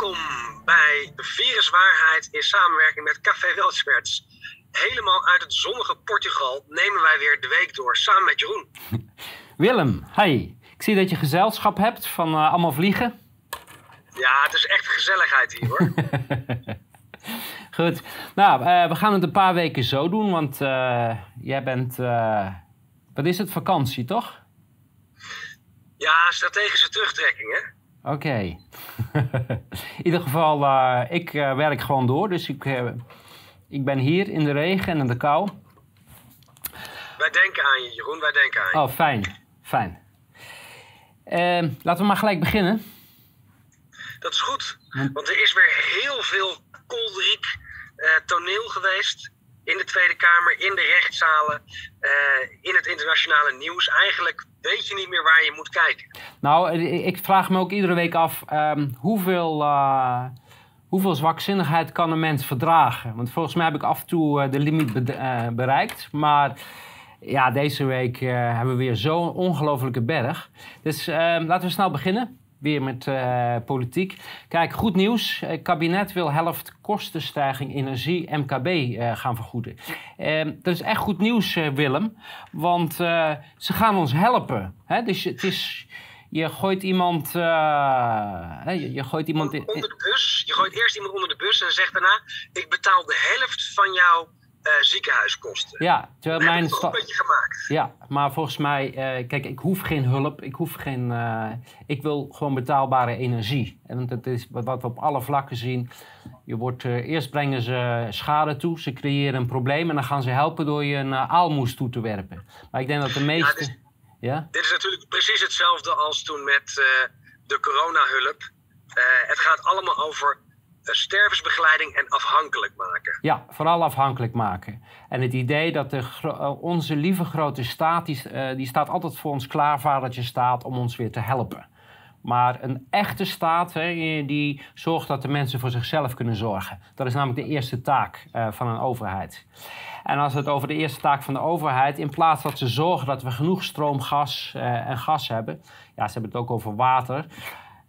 Welkom bij Viruswaarheid in samenwerking met Café Weltsperts. Helemaal uit het zonnige Portugal nemen wij weer de week door samen met Jeroen. Willem, hi. Ik zie dat je gezelschap hebt van uh, allemaal vliegen. Ja, het is echt gezelligheid hier hoor. Goed. Nou, uh, we gaan het een paar weken zo doen, want uh, jij bent. wat is het? Vakantie, toch? Ja, strategische terugtrekking, hè? Oké. Okay. in ieder geval, uh, ik uh, werk gewoon door. Dus ik, uh, ik ben hier in de regen en in de kou. Wij denken aan je, Jeroen. Wij denken aan je. Oh, fijn. Fijn. Ehm, laten we maar gelijk beginnen. Dat is goed. Want er is weer heel veel kolderiek toneel geweest in de Tweede Kamer, in de rechtszalen, in het internationale nieuws. Eigenlijk weet je niet meer waar je moet kijken. Nou, ik vraag me ook iedere week af um, hoeveel, uh, hoeveel zwakzinnigheid kan een mens verdragen? Want volgens mij heb ik af en toe de limiet be bereikt. Maar ja, deze week hebben we weer zo'n ongelofelijke berg. Dus ehm, laten we snel beginnen weer met uh, politiek. Kijk, goed nieuws. Het kabinet wil helft kostenstijging energie MKB uh, gaan vergoeden. Uh, dat is echt goed nieuws, Willem. Want ze gaan ons helpen. Hè? Dus het is... Je gooit iemand... je, je, gooit iemand in, onder de bus. Je gooit eerst iemand onder de bus en zegt daarna... Ik betaal de helft van jouw uh, ziekenhuiskosten. Ja, terwijl mijn het een beetje gemaakt. Ja, maar volgens mij, uh, kijk, ik hoef geen hulp, ik hoef geen, uh, ik wil gewoon betaalbare energie. En dat is wat we op alle vlakken zien. Je wordt, eerst brengen ze schade toe, ze creëren een probleem en dan gaan ze helpen door je een aalmoes toe te werpen. Maar ik denk dat de meeste. Ja, dit, ja? dit is natuurlijk precies hetzelfde als toen met de coronahulp. het gaat allemaal over stervensbegeleiding en afhankelijk maken. Ja, vooral afhankelijk maken. En het idee dat de, eh, onze lieve grote staat, die, uh, die staat altijd voor ons klaar, vadertje staat, om ons weer te helpen. Maar een echte staat hè, die zorgt dat de mensen voor zichzelf kunnen zorgen. Dat is namelijk de eerste taak van een overheid. En als het over de eerste taak van de overheid, in plaats dat ze zorgen dat we genoeg stroom, gas en gas hebben, ja, ze hebben het ook over water.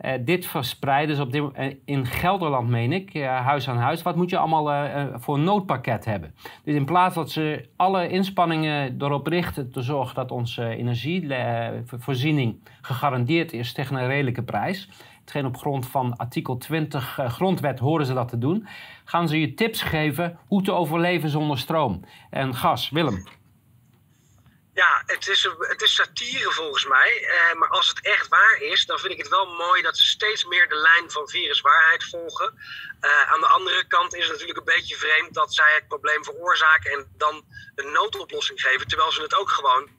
Uh, dit verspreiden ze op dit, uh, in Gelderland, meen ik, uh, huis aan huis. Wat moet je allemaal voor een noodpakket hebben? Dus in plaats dat ze alle inspanningen erop richten te zorgen dat onze energievoorziening gegarandeerd is tegen een redelijke prijs. Hetgeen op grond van artikel 20 grondwet horen ze dat te doen. Gaan ze je tips geven hoe te overleven zonder stroom en gas. Willem. Ja, het is, het is satire volgens mij. Eh, maar als het echt waar is, dan vind ik het wel mooi dat ze steeds meer de lijn van viruswaarheid volgen. Uh, aan de andere kant is het natuurlijk een beetje vreemd dat zij het probleem veroorzaken en dan een noodoplossing geven. Terwijl ze het ook gewoon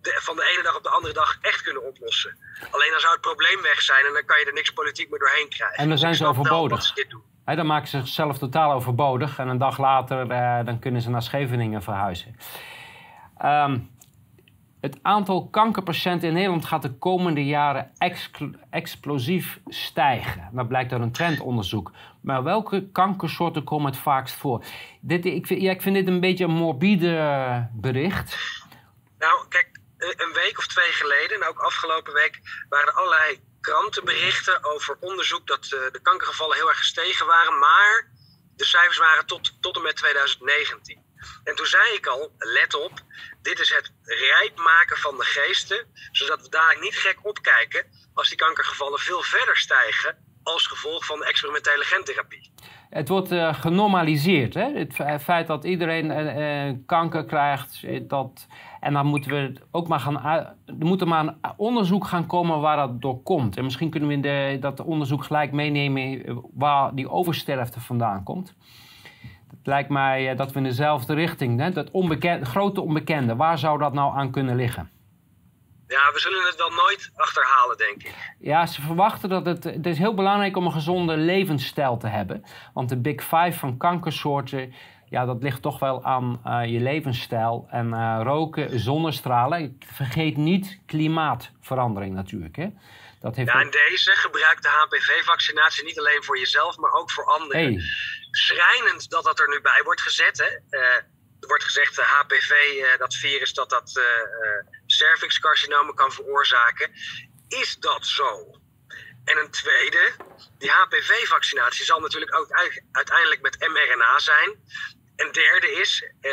de, van de ene dag op de andere dag echt kunnen oplossen. Alleen dan zou het probleem weg zijn en dan kan je er niks politiek meer doorheen krijgen. En dan zijn ze overbodig. Ze dit doen. He, dan maken ze zichzelf totaal overbodig en een dag later uh, dan kunnen ze naar Scheveningen verhuizen. Um, het aantal kankerpatiënten in Nederland gaat de komende jaren explosief stijgen. Dat blijkt uit een trendonderzoek. Maar welke kankersoorten komen het vaakst voor? Dit, ik, vind, dit een beetje een morbide bericht. Nou, kijk, een week of twee geleden, en ook afgelopen week, waren er allerlei krantenberichten over onderzoek dat uh, de kankergevallen heel erg gestegen waren. Maar de cijfers waren tot, tot en met 2019. En toen zei ik al, let op, dit is het rijp maken van de geesten, zodat we daar niet gek opkijken als die kankergevallen veel verder stijgen als gevolg van de experimentele gentherapie. Het wordt uh, genormaliseerd. Hè? Het feit dat iedereen uh, kanker krijgt. Dat, en dan moeten we ook maar gaan. Er moet er maar een onderzoek gaan komen waar dat door komt. En misschien kunnen we in de, dat onderzoek gelijk meenemen waar die oversterfte vandaan komt. Het lijkt mij eh, dat we in dezelfde richting, hè? dat onbekende, grote onbekende, waar zou dat nou aan kunnen liggen? Ja, we zullen het wel nooit achterhalen, denk ik. Ja, ze verwachten dat het. Het is heel belangrijk om een gezonde levensstijl te hebben. Want de Big Five van kankersoorten. Ja, dat ligt toch wel aan uh, je levensstijl. En uh, roken, zonnestralen. Vergeet niet klimaatverandering natuurlijk. Hè? Dat heeft ja, en deze gebruik de HPV-vaccinatie niet alleen voor jezelf, maar ook voor anderen. Hey schrijnend dat dat er nu bij wordt gezet. Hè? Uh, er wordt gezegd, uh, HPV, uh, dat virus, dat dat cervixcarcinomen kan veroorzaken. Is dat zo? En een tweede, die HPV-vaccinatie zal natuurlijk ook uiteindelijk met mRNA zijn. En derde is, eh,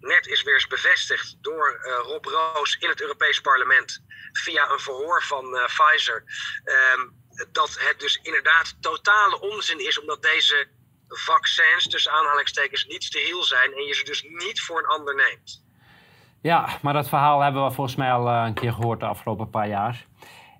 net is weer eens bevestigd door eh, Rob Roos in het Europees Parlement via een verhoor van Pfizer. Ehm, dat het dus inderdaad totale onzin is omdat deze vaccins tussen aanhalingstekens niet steriel zijn en je ze dus niet voor een ander neemt. Ja, maar dat verhaal hebben we volgens mij al eh, een keer gehoord de afgelopen paar jaar.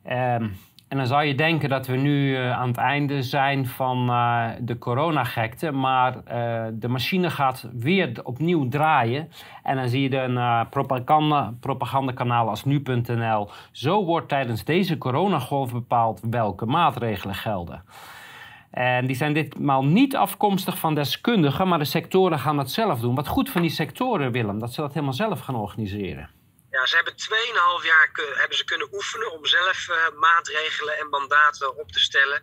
Ehm, en dan zou je denken dat we nu uh, aan het einde zijn van uh, de coronagekte. Maar uh, de machine gaat weer opnieuw draaien. En dan zie je een propaganda, propagandakanaal als nu.nl. Zo wordt tijdens deze coronagolf bepaald welke maatregelen gelden. En die zijn ditmaal niet afkomstig van deskundigen, maar de sectoren gaan dat zelf doen. Wat goed van die sectoren, Willem, dat ze dat helemaal zelf gaan organiseren. Ja, ze hebben 2,5 jaar hebben ze kunnen oefenen om zelf uh, maatregelen en mandaten op te stellen.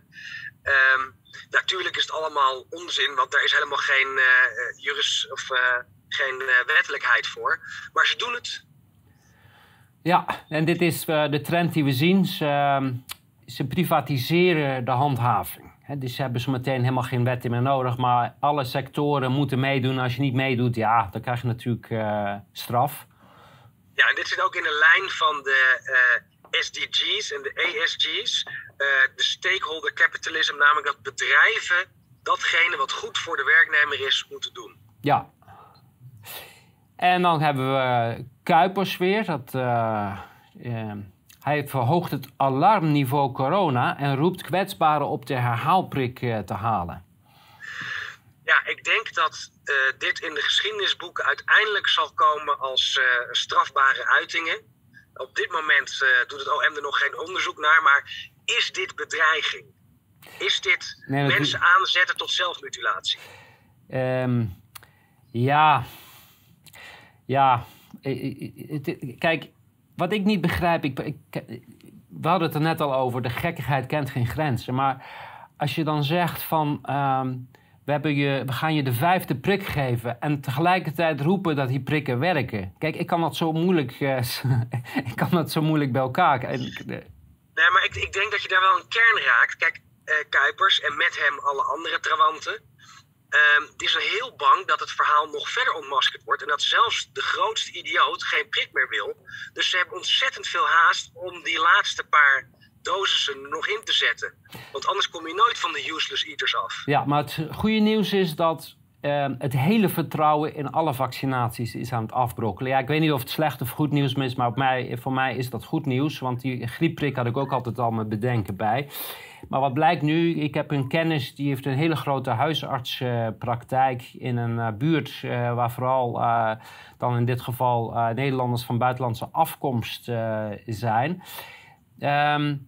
Um, natuurlijk is het allemaal onzin, want daar is helemaal geen uh, juris of uh, geen wettelijkheid voor. Maar ze doen het. Ja, en dit is de trend die we zien. Ze, ehm, ze privatiseren de handhaving. He, dus ze hebben helemaal geen wetten meer nodig. Maar alle sectoren moeten meedoen. Als je niet meedoet, ja, dan krijg je natuurlijk straf. Ja, en dit zit ook in de lijn van de uh, SDG's en de ESG's. Uh, de stakeholder capitalism, namelijk dat bedrijven datgene wat goed voor de werknemer is, moeten doen. Ja. En dan hebben we Kuipers weer. Dat, uh, hij verhoogt het alarmniveau corona en roept kwetsbaren op de herhaalprik te halen. Ja, ik denk dat uh, dit in de geschiedenisboeken uiteindelijk zal komen als uh, strafbare uitingen. Op dit moment uh, doet het OM er nog geen onderzoek naar, maar is dit bedreiging? Is dit nee, mensen aanzetten tot zelfmutilatie? Um, ja, ja. Kijk, wat ik niet begrijp, ik, we hadden het er net al over, de gekkigheid kent geen grenzen. Maar als je dan zegt van. Um, we, hebben je, we gaan je de vijfde prik geven en tegelijkertijd roepen dat die prikken werken. Kijk, ik kan dat zo moeilijk, uh, ik kan dat zo moeilijk bij elkaar. Nee, maar ik, ik denk dat je daar wel een kern raakt. Kijk, uh, Kuipers en met hem alle andere trawanten. Uh, die zijn heel bang dat het verhaal nog verder ontmaskerd wordt. En dat zelfs de grootste idioot geen prik meer wil. Dus ze hebben ontzettend veel haast om die laatste paar dosissen nog in te zetten. Want anders kom je nooit van de useless eaters af. Ja, maar het goede nieuws is dat uh, het hele vertrouwen in alle vaccinaties is aan het afbrokkelen. Ja, ik weet niet of het slecht of goed nieuws is, maar op mij, voor mij is dat goed nieuws. Want die griepprik had ik ook altijd al met bedenken bij. Maar wat blijkt nu, ik heb een kennis die heeft een hele grote huisartspraktijk in een uh, buurt uh, waar vooral uh, dan in dit geval Nederlanders van buitenlandse afkomst zijn. Um,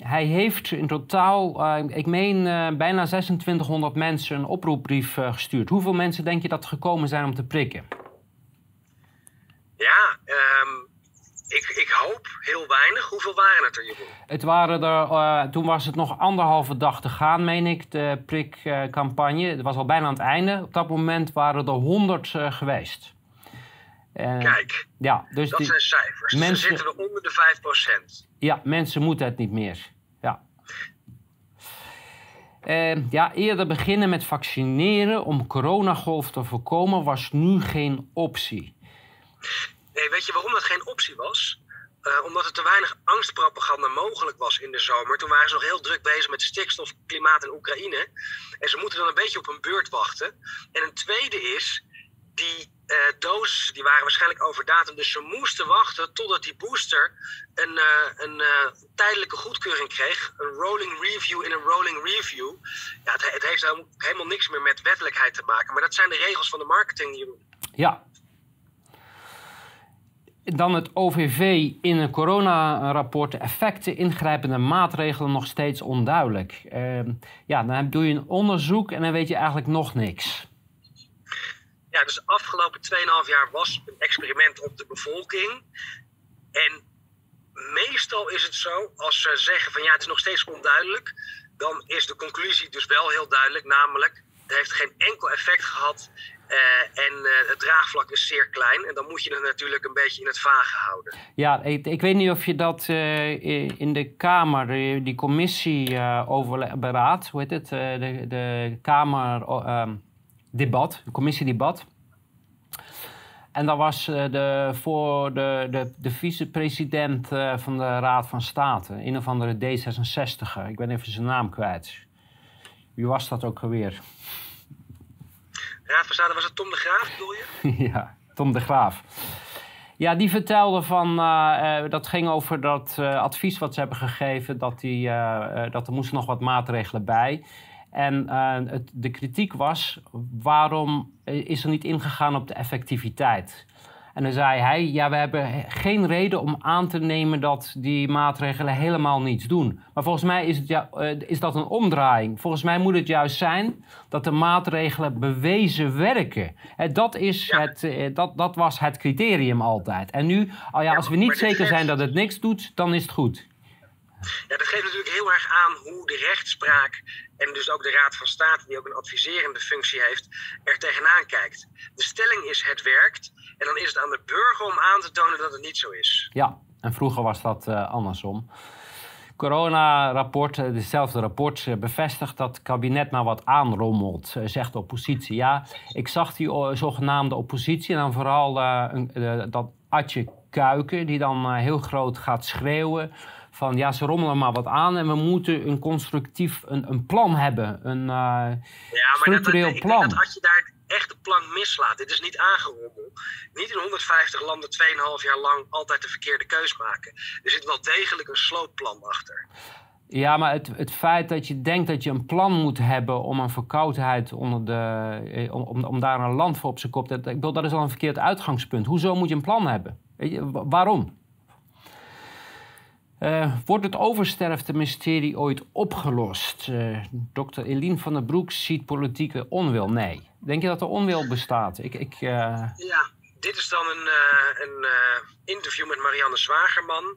hij heeft in totaal, ik meen, bijna 2600 mensen een oproepbrief gestuurd. Hoeveel mensen denk je dat gekomen zijn om te prikken? Ja, um, ik, ik, hoop heel weinig. Hoeveel waren het er, Jeroen? Het waren er, toen was het nog anderhalve dag te gaan, meen ik, de prikcampagne. het was al bijna aan het einde. Op dat moment waren er 100 geweest. Kijk, ja, dus dat zijn cijfers. Mensen, Ze zitten er onder de 5%. Ja, mensen moeten het niet meer. Ja. Uh, ja, eerder beginnen met vaccineren om coronagolf te voorkomen was nu geen optie. Weet je waarom dat geen optie was? Uh, omdat er te weinig angstpropaganda mogelijk was in de zomer. Toen waren ze nog heel druk bezig met stikstof, klimaat en Oekraïne. En ze moeten dan een beetje op hun beurt wachten. En een tweede is, die uh, die waren waarschijnlijk over datum. Dus ze moesten wachten totdat die booster een, uh, een tijdelijke goedkeuring kreeg. Een rolling review in een rolling review. Ja, het, het, heeft helemaal niks meer met wettelijkheid te maken. Maar dat zijn de regels van de marketing, Jeroen. Ja. Dan het OVV in een coronarapport. Effecten, ingrijpende maatregelen nog steeds onduidelijk. Ehm, ja, dan doe je een onderzoek en dan weet je eigenlijk nog niks. Ja, dus de afgelopen 2,5 jaar was een experiment op de bevolking. En meestal is het zo, als ze zeggen van ja, het is nog steeds onduidelijk, dan is de conclusie dus wel heel duidelijk, namelijk het heeft geen enkel effect gehad. En het draagvlak is zeer klein. En dan moet je het natuurlijk een beetje in het vage houden. Ja, ik, weet niet of je dat in de Kamer, die commissie over hoe heet het? de, de Kamer ehm, de commissiedebat. En dat was de, voor de, de, de vicepresident van de Raad van State, een of andere D66. Ik ben even zijn naam kwijt. Wie was dat ook alweer? Raad van was het Tom de Graaf, bedoel je? ja, Tom de Graaf. Ja, die vertelde van, uh, dat ging over dat uh, advies wat ze hebben gegeven, dat, die, dat er moesten nog wat maatregelen bij. En het, de kritiek was, waarom is er niet ingegaan op de effectiviteit? En dan zei hij, ja, we hebben geen reden om aan te nemen dat die maatregelen helemaal niets doen. Maar volgens mij is, het ja, uh, is dat een omdraaiing. Volgens mij moet het juist zijn dat de maatregelen bewezen werken. En dat, is het, uh, dat, dat was het criterium altijd. En nu, oh ja, als we niet zeker zijn dat het niks doet, dan is het goed. Ja, dat geeft natuurlijk heel erg aan hoe de rechtspraak en dus ook de Raad van State, die ook een adviserende functie heeft, er tegenaan kijkt. De stelling is het werkt en dan is het aan de burger om aan te tonen dat het niet zo is. Ja, en vroeger was dat uh, andersom. Corona-rapport, hetzelfde rapport, bevestigt dat het kabinet maar wat aanrommelt, zegt de oppositie. Ja, ik zag die zogenaamde oppositie en dan vooral uh, uh, dat Atje Kuiken, die dan heel groot gaat schreeuwen van ja, ze rommelen maar wat aan en we moeten een constructief een, een plan hebben. Een uh, ja, maar structureel dat, plan. dat als je daar echt de plan mislaat, dit is niet aangerommel. Niet in 150 landen 2,5 jaar lang altijd de verkeerde keus maken. Er zit wel degelijk een sloopplan achter. Ja, maar het, het feit dat je denkt dat je een plan moet hebben om een verkoudheid onder de. Eh, om, om, daar een land voor op zijn kop te. Ik bedoel, dat is al een verkeerd uitgangspunt. Hoezo moet je een plan hebben? Waarom? Uh, wordt het oversterfte-mysterie ooit opgelost? Eh, Dr. Eline van der Broek ziet politieke onwil. Nee. Denk je dat er onwil bestaat? Ik, ik, uh... Ja, dit is dan een, een interview met Marianne Zwagerman.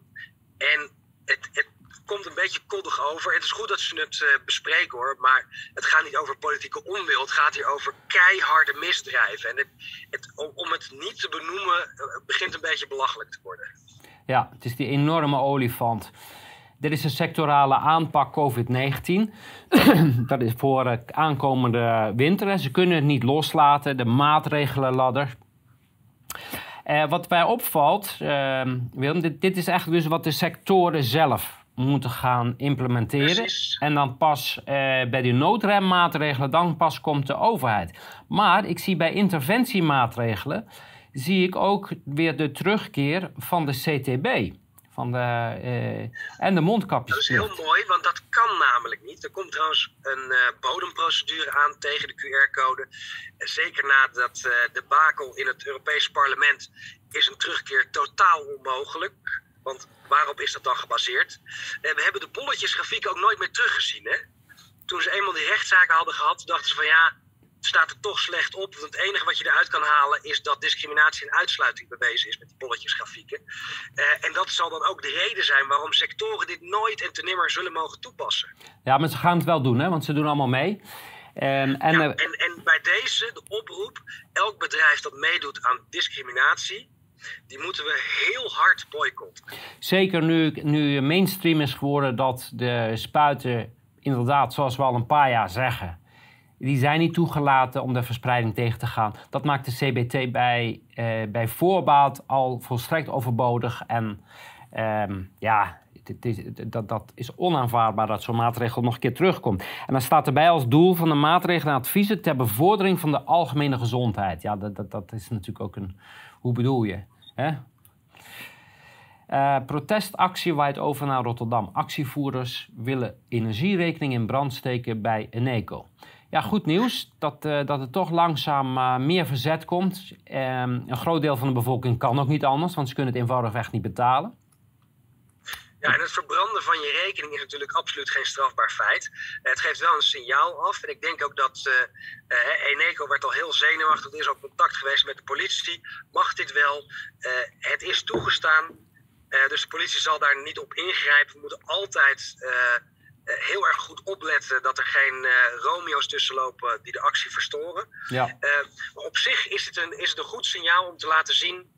En het, het, komt een beetje koddig over. Het is goed dat ze het bespreken hoor. Maar het gaat niet over politieke onwil. Het gaat hier over keiharde misdrijven. En het, om het niet te benoemen begint een beetje belachelijk te worden. Ja, het is die enorme olifant. Dit is een sectorale aanpak COVID-19. dat is voor uh, aankomende winter. Ze kunnen het niet loslaten, de maatregelenladder. Uh, wat mij opvalt, Willem, dit, dit, is eigenlijk dus wat de sectoren zelf moeten gaan implementeren. En dan pas uh, bij de noodremmaatregelen, dan pas komt de overheid. Maar ik zie bij interventiemaatregelen zie ik ook weer de terugkeer van de CTB. Van de, uh, en de mondkapjes. Dat is heel mooi, want dat kan namelijk niet. Er komt trouwens een uh, bodemprocedure aan tegen de QR-code. Zeker nadat uh, de bakel in het Europees Parlement is een terugkeer totaal onmogelijk. Want waarop is dat dan gebaseerd? we hebben de bolletjesgrafiek ook nooit meer teruggezien. Hè? Toen ze eenmaal die rechtszaken hadden gehad, dachten ze van ja, staat er toch slecht op. Want het enige wat je eruit kan halen is dat discriminatie en uitsluiting bewezen is met die bolletjesgrafieken. Uh, en dat zal dan ook de reden zijn waarom sectoren dit nooit en ten nimmer zullen mogen toepassen. Ja, maar ze gaan het wel doen, hè? want ze doen allemaal mee. En, en, ja, en, en bij deze, de oproep, elk bedrijf dat meedoet aan discriminatie, die moeten we heel hard boycotten. Zeker nu, nu mainstream is geworden dat de spuiten inderdaad, zoals we al een paar jaar zeggen, die zijn niet toegelaten om de verspreiding tegen te gaan. Dat maakt de CBT bij, uh, bij voorbaat al volstrekt overbodig. En um, ja, dat, dat is onaanvaardbaar dat zo'n maatregel nog een keer terugkomt. En dan staat erbij als doel van de maatregelen en adviezen ter bevordering van de algemene gezondheid. Ja, dat, dat, dat is natuurlijk ook een. Hoe bedoel je? Hè? Uh, protestactie waait over naar Rotterdam. Actievoerders willen energierekening in brand steken bij Eneco. Ja, goed nieuws dat, uh, dat er toch langzaam uh, meer verzet komt. Uh, een groot deel van de bevolking kan ook niet anders, want ze kunnen het eenvoudigweg niet betalen. Ja, en het verbranden van je rekening is natuurlijk absoluut geen strafbaar feit. het geeft wel een signaal af. En ik denk ook dat Eneco werd al heel zenuwachtig. Er is ook contact geweest met de politie. Mag dit wel? het is toegestaan. dus de politie zal daar niet op ingrijpen. We moeten altijd heel erg goed opletten dat er geen Romeo's tussen lopen die de actie verstoren. Ja. maar op zich is het, een, is het een goed signaal om te laten zien: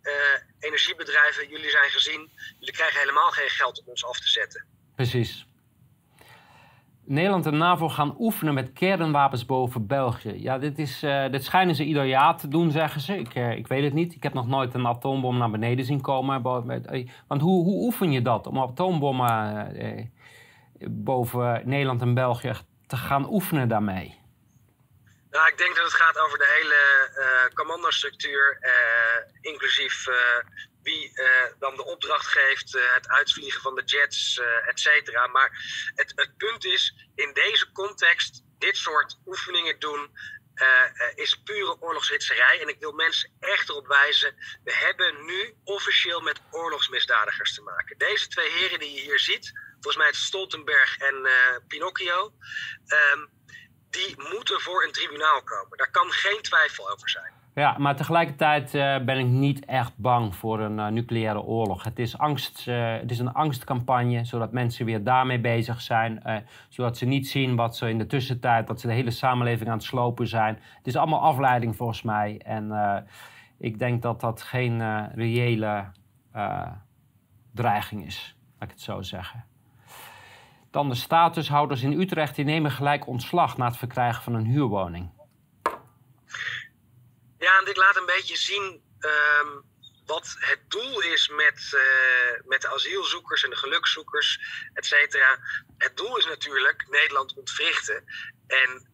energiebedrijven, jullie zijn gezien, jullie krijgen helemaal geen geld om ons af te zetten. Precies. Nederland en NAVO gaan oefenen met kernwapens boven België. Ja, dit, is, uh, dit schijnen ze ieder jaar te doen, zeggen ze. Ik, uh, ik weet het niet. Ik heb nog nooit een atoombom naar beneden zien komen. Eh, want hoe, hoe oefen je dat om atoombommen eh, boven Nederland en België te gaan oefenen daarmee? Nou, ik denk dat het gaat over de hele uh, commandostructuur, inclusief wie uh, dan de opdracht geeft, het uitvliegen van de jets, et cetera. Maar het, het punt is, in deze context, dit soort oefeningen doen, is pure oorlogshitserij. En ik wil mensen echt erop wijzen, we hebben nu officieel met oorlogsmisdadigers te maken. Deze twee heren die je hier ziet, volgens mij het Stoltenberg en Pinocchio, um, die moeten voor een tribunaal komen. Daar kan geen twijfel over zijn. Ja, maar tegelijkertijd uh, ben ik niet echt bang voor een uh, nucleaire oorlog. Het is, angst, het is een angstcampagne, zodat mensen weer daarmee bezig zijn. zodat ze niet zien wat ze in de tussentijd, dat ze de hele samenleving aan het slopen zijn. Het is allemaal afleiding volgens mij. En ik denk dat dat geen reële dreiging is, laat ik het zo zeggen. Dan de statushouders in Utrecht, die nemen gelijk ontslag na het verkrijgen van een huurwoning. Ja, en dit laat een beetje zien um, wat het doel is met, uh, met de asielzoekers en de gelukzoekers, et cetera. Het doel is natuurlijk Nederland ontwrichten. En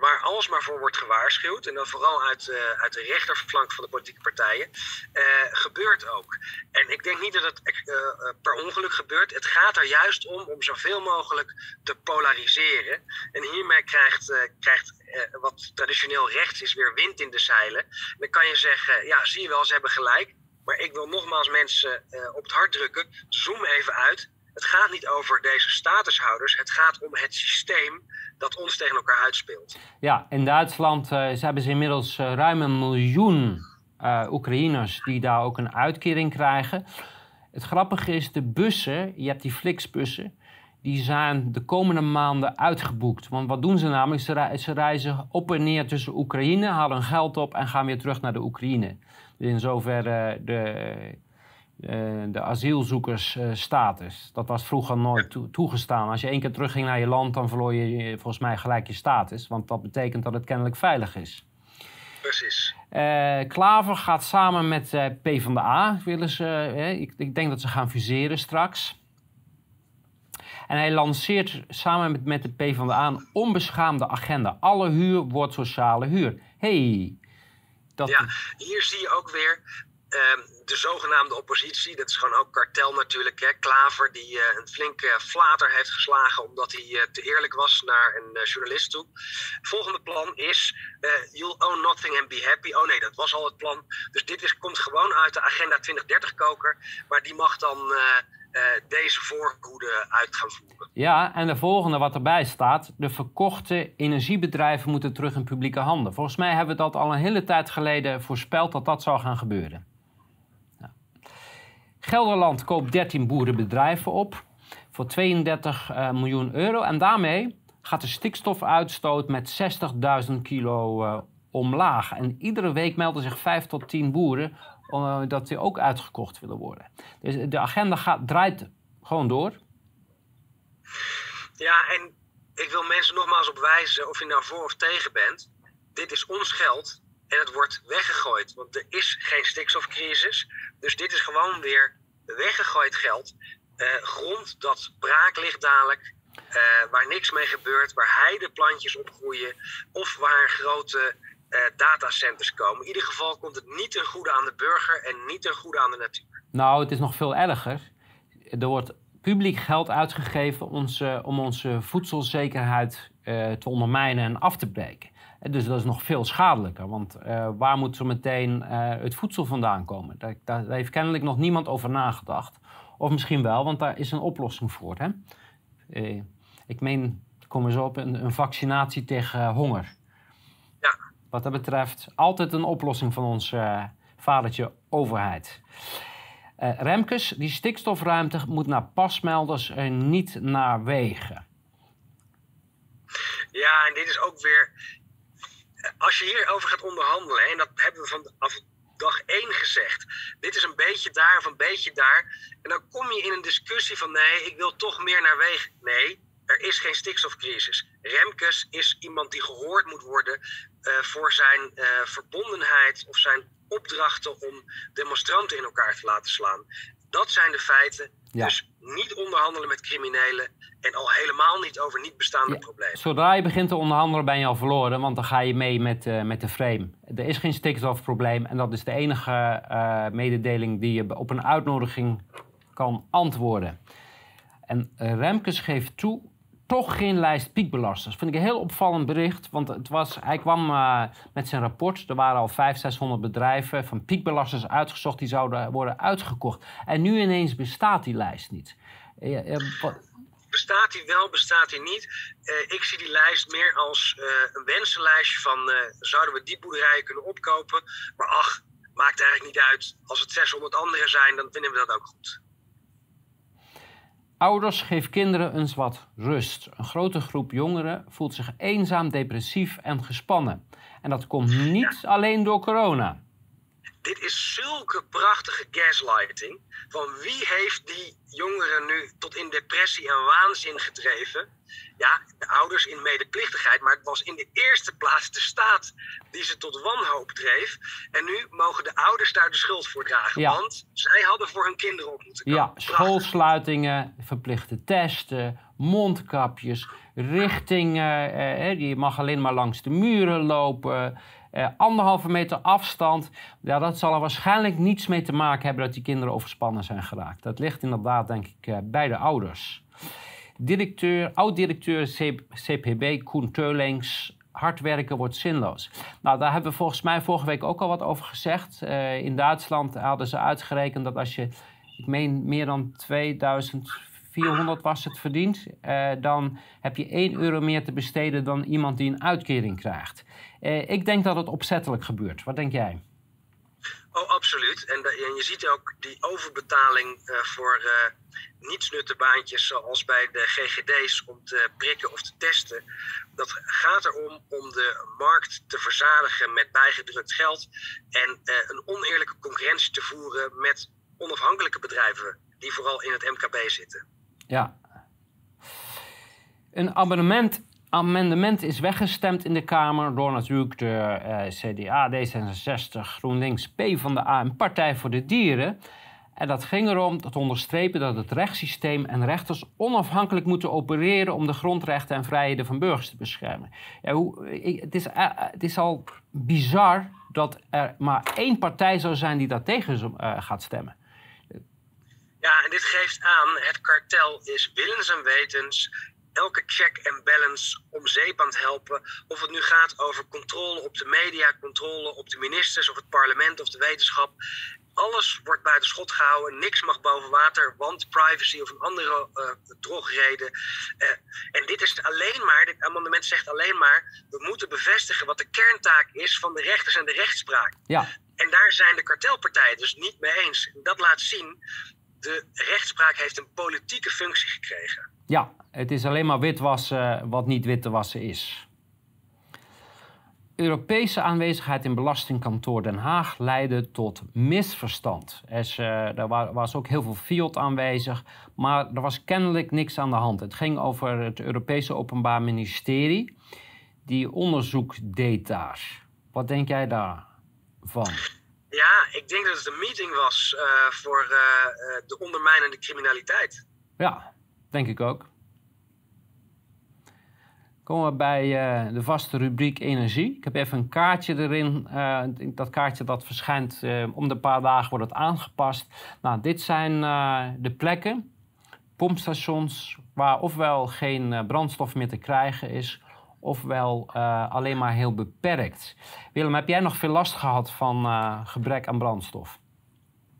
waar alsmaar voor wordt gewaarschuwd, en dan vooral uit, uh, uit de rechterflank van de politieke partijen, uh, gebeurt ook. En ik denk niet dat het uh, per ongeluk gebeurt. Het gaat er juist om om zoveel mogelijk te polariseren. En hiermee krijgt, krijgt wat traditioneel rechts is weer wind in de zeilen. dan kan je zeggen, ja, zie je wel, ze hebben gelijk. Maar ik wil nogmaals mensen op het hart drukken. Zoom even uit. Het gaat niet over deze statushouders. Het gaat om het systeem dat ons tegen elkaar uitspeelt. Ja, in Duitsland uh, hebben ze inmiddels uh, ruim een miljoen uh, Oekraïners die daar ook een uitkering krijgen. Het grappige is, de bussen, je hebt die Flixbussen, die zijn de komende maanden uitgeboekt. Want wat doen ze namelijk? Ze, ze reizen op en neer tussen Oekraïne, halen hun geld op en gaan weer terug naar de Oekraïne. Dus in zoverre de de asielzoekersstatus. dat was vroeger nooit toegestaan. Als je één keer terugging naar je land, dan verloor je volgens mij gelijk je status. Want dat betekent dat het kennelijk veilig is. Precies. Uh, Klaver gaat samen met uh, PvdA, willen ze, ik, ik, denk dat ze gaan fuseren straks. En hij lanceert samen met, met de PvdA een onbeschaamde agenda. Alle huur wordt sociale huur. hey, dat... Ja, hier zie je ook weer Ehm, de zogenaamde oppositie, dat is gewoon ook kartel natuurlijk. Hè. Klaver, die uh, een flinke flater heeft geslagen omdat hij uh, te eerlijk was naar een uh, journalist toe. Volgende plan is: You'll own nothing and be happy. Oh nee, dat was al het plan. Dus dit komt gewoon uit de Agenda 2030-koker. Maar die mag dan. deze voorhoede uit gaan voeren. Ja, en de volgende wat erbij staat: de verkochte energiebedrijven moeten terug in publieke handen. Volgens mij hebben we dat al een hele tijd geleden voorspeld dat dat zou gaan gebeuren. Gelderland koopt 13 boerenbedrijven op voor 32 uh, eh, miljoen euro. En daarmee gaat de stikstofuitstoot met 60.000 kilo uh, omlaag. En iedere week melden zich 5 tot 10 boeren uh, dat die ook uitgekocht willen worden. Dus de agenda gaat, draait gewoon door. Ja, en ik wil mensen nogmaals op wijzen, of je nou voor of tegen bent. Dit is ons geld en het wordt weggegooid. Want er is geen stikstofcrisis. Dus dit is gewoon weer weggegooid geld. Uh, grond dat braak ligt dadelijk. Uh, waar niks mee gebeurt, waar heideplantjes opgroeien. Of waar grote uh, datacenters komen. In ieder geval komt het niet ten goede aan de burger en niet ten goede aan de natuur. Nou, het is nog veel erger. Er wordt publiek geld uitgegeven om onze voedselzekerheid te ondermijnen en af te breken. Dus dat is nog veel schadelijker, want uh, waar moet zo meteen uh, het voedsel vandaan komen? Daar, daar, heeft kennelijk nog niemand over nagedacht. Of misschien wel, want daar is een oplossing voor. Hè? Uh, ik meen, kom eens op, een, een vaccinatie tegen honger. Ja. Wat dat betreft, altijd een oplossing van ons vadertje overheid. Remkes, die stikstofruimte moet naar pasmelders en niet naar wegen. Ja, en dit is ook weer. Als je hierover gaat onderhandelen, en dat hebben we vanaf dag één gezegd. Dit is een beetje daar of een beetje daar. En dan kom je in een discussie van nee, ik wil toch meer naar wegen. Nee, er is geen stikstofcrisis. Remkes is iemand die gehoord moet worden uh, voor zijn uh, verbondenheid of zijn opdrachten om demonstranten in elkaar te laten slaan. Dat zijn de feiten. Ja. Dus niet onderhandelen met criminelen en al helemaal niet over niet bestaande ja. problemen. Zodra je begint te onderhandelen ben je al verloren, want dan ga je mee met, uh, met de frame. Er is geen stikstofprobleem en dat is de enige uh, mededeling die je op een uitnodiging kan antwoorden. En Remkes geeft toe toch geen lijst piekbelasters. Vind ik een heel opvallend bericht, want het was, hij kwam uh, met zijn rapport. Er waren al 500, 600 bedrijven van piekbelasters uitgezocht die zouden worden uitgekocht. En nu ineens bestaat die lijst niet. Uh, uh, bestaat die wel, bestaat die niet? ik zie die lijst meer als een wensenlijstje van zouden we die boerderijen kunnen opkopen? Maar ach, maakt eigenlijk niet uit. Als het 600 andere zijn, dan vinden we dat ook goed. Ouders, geef kinderen eens wat rust. Een grote groep jongeren voelt zich eenzaam, depressief en gespannen. En dat komt niet alleen door corona. Dit is zulke prachtige gaslighting. Van wie heeft die jongeren nu tot in depressie en waanzin gedreven? Ja, de ouders in medeplichtigheid, maar het was in de eerste plaats de staat die ze tot wanhoop dreef. En nu mogen de ouders daar de schuld voor dragen, want zij hadden voor hun kinderen op moeten komen. Ja, schoolsluitingen, verplichte testen, mondkapjes, richtingen. Eh, je mag alleen maar langs de muren lopen. Eh, anderhalve meter afstand. Ja, dat zal er waarschijnlijk niets mee te maken hebben dat die kinderen overspannen zijn geraakt. Dat ligt inderdaad, denk ik, eh, bij de ouders. Directeur, oud-directeur CPB Koen Teulings. Hard werken wordt zinloos. Nou, daar hebben we volgens mij vorige week ook al wat over gezegd. Uh, in Duitsland hadden ze uitgerekend dat als je, ik meen meer dan 2400 was het verdient, uh, dan heb je 1 euro meer te besteden dan iemand die een uitkering krijgt. Uh, ik denk dat het opzettelijk gebeurt. Wat denk jij? Oh, absoluut. En, en je ziet ook die overbetaling uh, voor uh, nietsnutte baantjes, zoals bij de GGD's, om te prikken of te testen. Dat gaat erom om de markt te verzadigen met bijgedrukt geld en een oneerlijke concurrentie te voeren met onafhankelijke bedrijven die vooral in het MKB zitten. Ja. Een abonnement amendement is weggestemd in de Kamer door natuurlijk de eh, CDA, D66, GroenLinks, PvdA en Partij voor de Dieren. En dat ging erom te onderstrepen dat het rechtssysteem en rechters onafhankelijk moeten opereren om de grondrechten en vrijheden van burgers te beschermen. Ja, hoe, het, is, uh, het is al bizar dat er maar één partij zou zijn die daar tegen gaat stemmen. Ja, en dit geeft aan, het kartel is willens en wetens elke check en balance om zeep aan het helpen. Of het nu gaat over controle op de media, controle op de ministers of het parlement of de wetenschap. Alles wordt buiten schot gehouden, niks mag boven water, want privacy of een andere uh, drogreden. Uh, en dit is alleen maar, dit amendement zegt alleen maar, we moeten bevestigen wat de kerntaak is van de rechters en de rechtspraak. Ja. En daar zijn de kartelpartijen dus niet mee eens. Dat laat zien, de rechtspraak heeft een politieke functie gekregen. Ja, het is alleen maar witwassen wat niet wit te wassen is. Europese aanwezigheid in Belastingkantoor Den Haag leidde tot misverstand. Er, er was ook heel veel fiat aanwezig, maar er was kennelijk niks aan de hand. Het ging over het Europese Openbaar Ministerie, die onderzoek deed daar. Wat denk jij daarvan? Ja, ik denk dat het een meeting was uh, voor uh, de ondermijnende criminaliteit. Ja, denk ik ook. Komen we bij de vaste rubriek energie. Ik heb even een kaartje erin. Dat kaartje dat verschijnt om de paar dagen wordt het aangepast. Nou, dit zijn de plekken, pompstations, waar ofwel geen brandstof meer te krijgen is, ofwel alleen maar heel beperkt. Willem, heb jij nog veel last gehad van gebrek aan brandstof?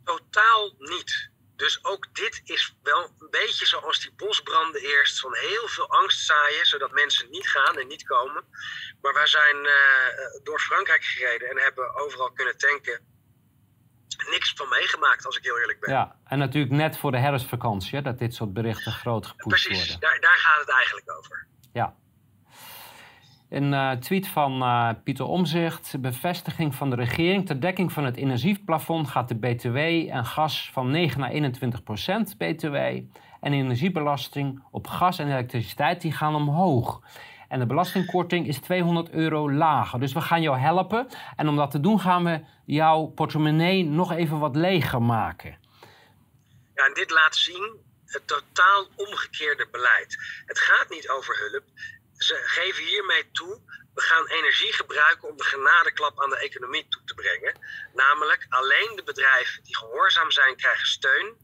Totaal niet. Dus ook dit is wel een beetje zoals die bosbranden eerst. Van heel veel angst zaaien, zodat mensen niet gaan en niet komen. Maar wij zijn uh, door Frankrijk gereden en hebben overal kunnen tanken. Niks van meegemaakt, als ik heel eerlijk ben. Ja, en natuurlijk net voor de herfstvakantie, dat dit soort berichten groot Precies, worden. Precies, daar, daar gaat het eigenlijk over. Ja. Een uh, tweet van uh, Pieter Omzicht. Bevestiging van de regering. Ter dekking van het energieplafond gaat de BTW en gas van 9 naar 21 procent BTW. En energiebelasting op gas en elektriciteit die gaan omhoog. En de belastingkorting is 200 euro lager. Dus we gaan jou helpen. En om dat te doen gaan we jouw portemonnee nog even wat leger maken. Ja, en dit laat zien het totaal omgekeerde beleid. Het gaat niet over hulp. Ze geven hiermee toe, we gaan energie gebruiken om de genadeklap aan de economie toe te brengen. Namelijk alleen de bedrijven die gehoorzaam zijn krijgen steun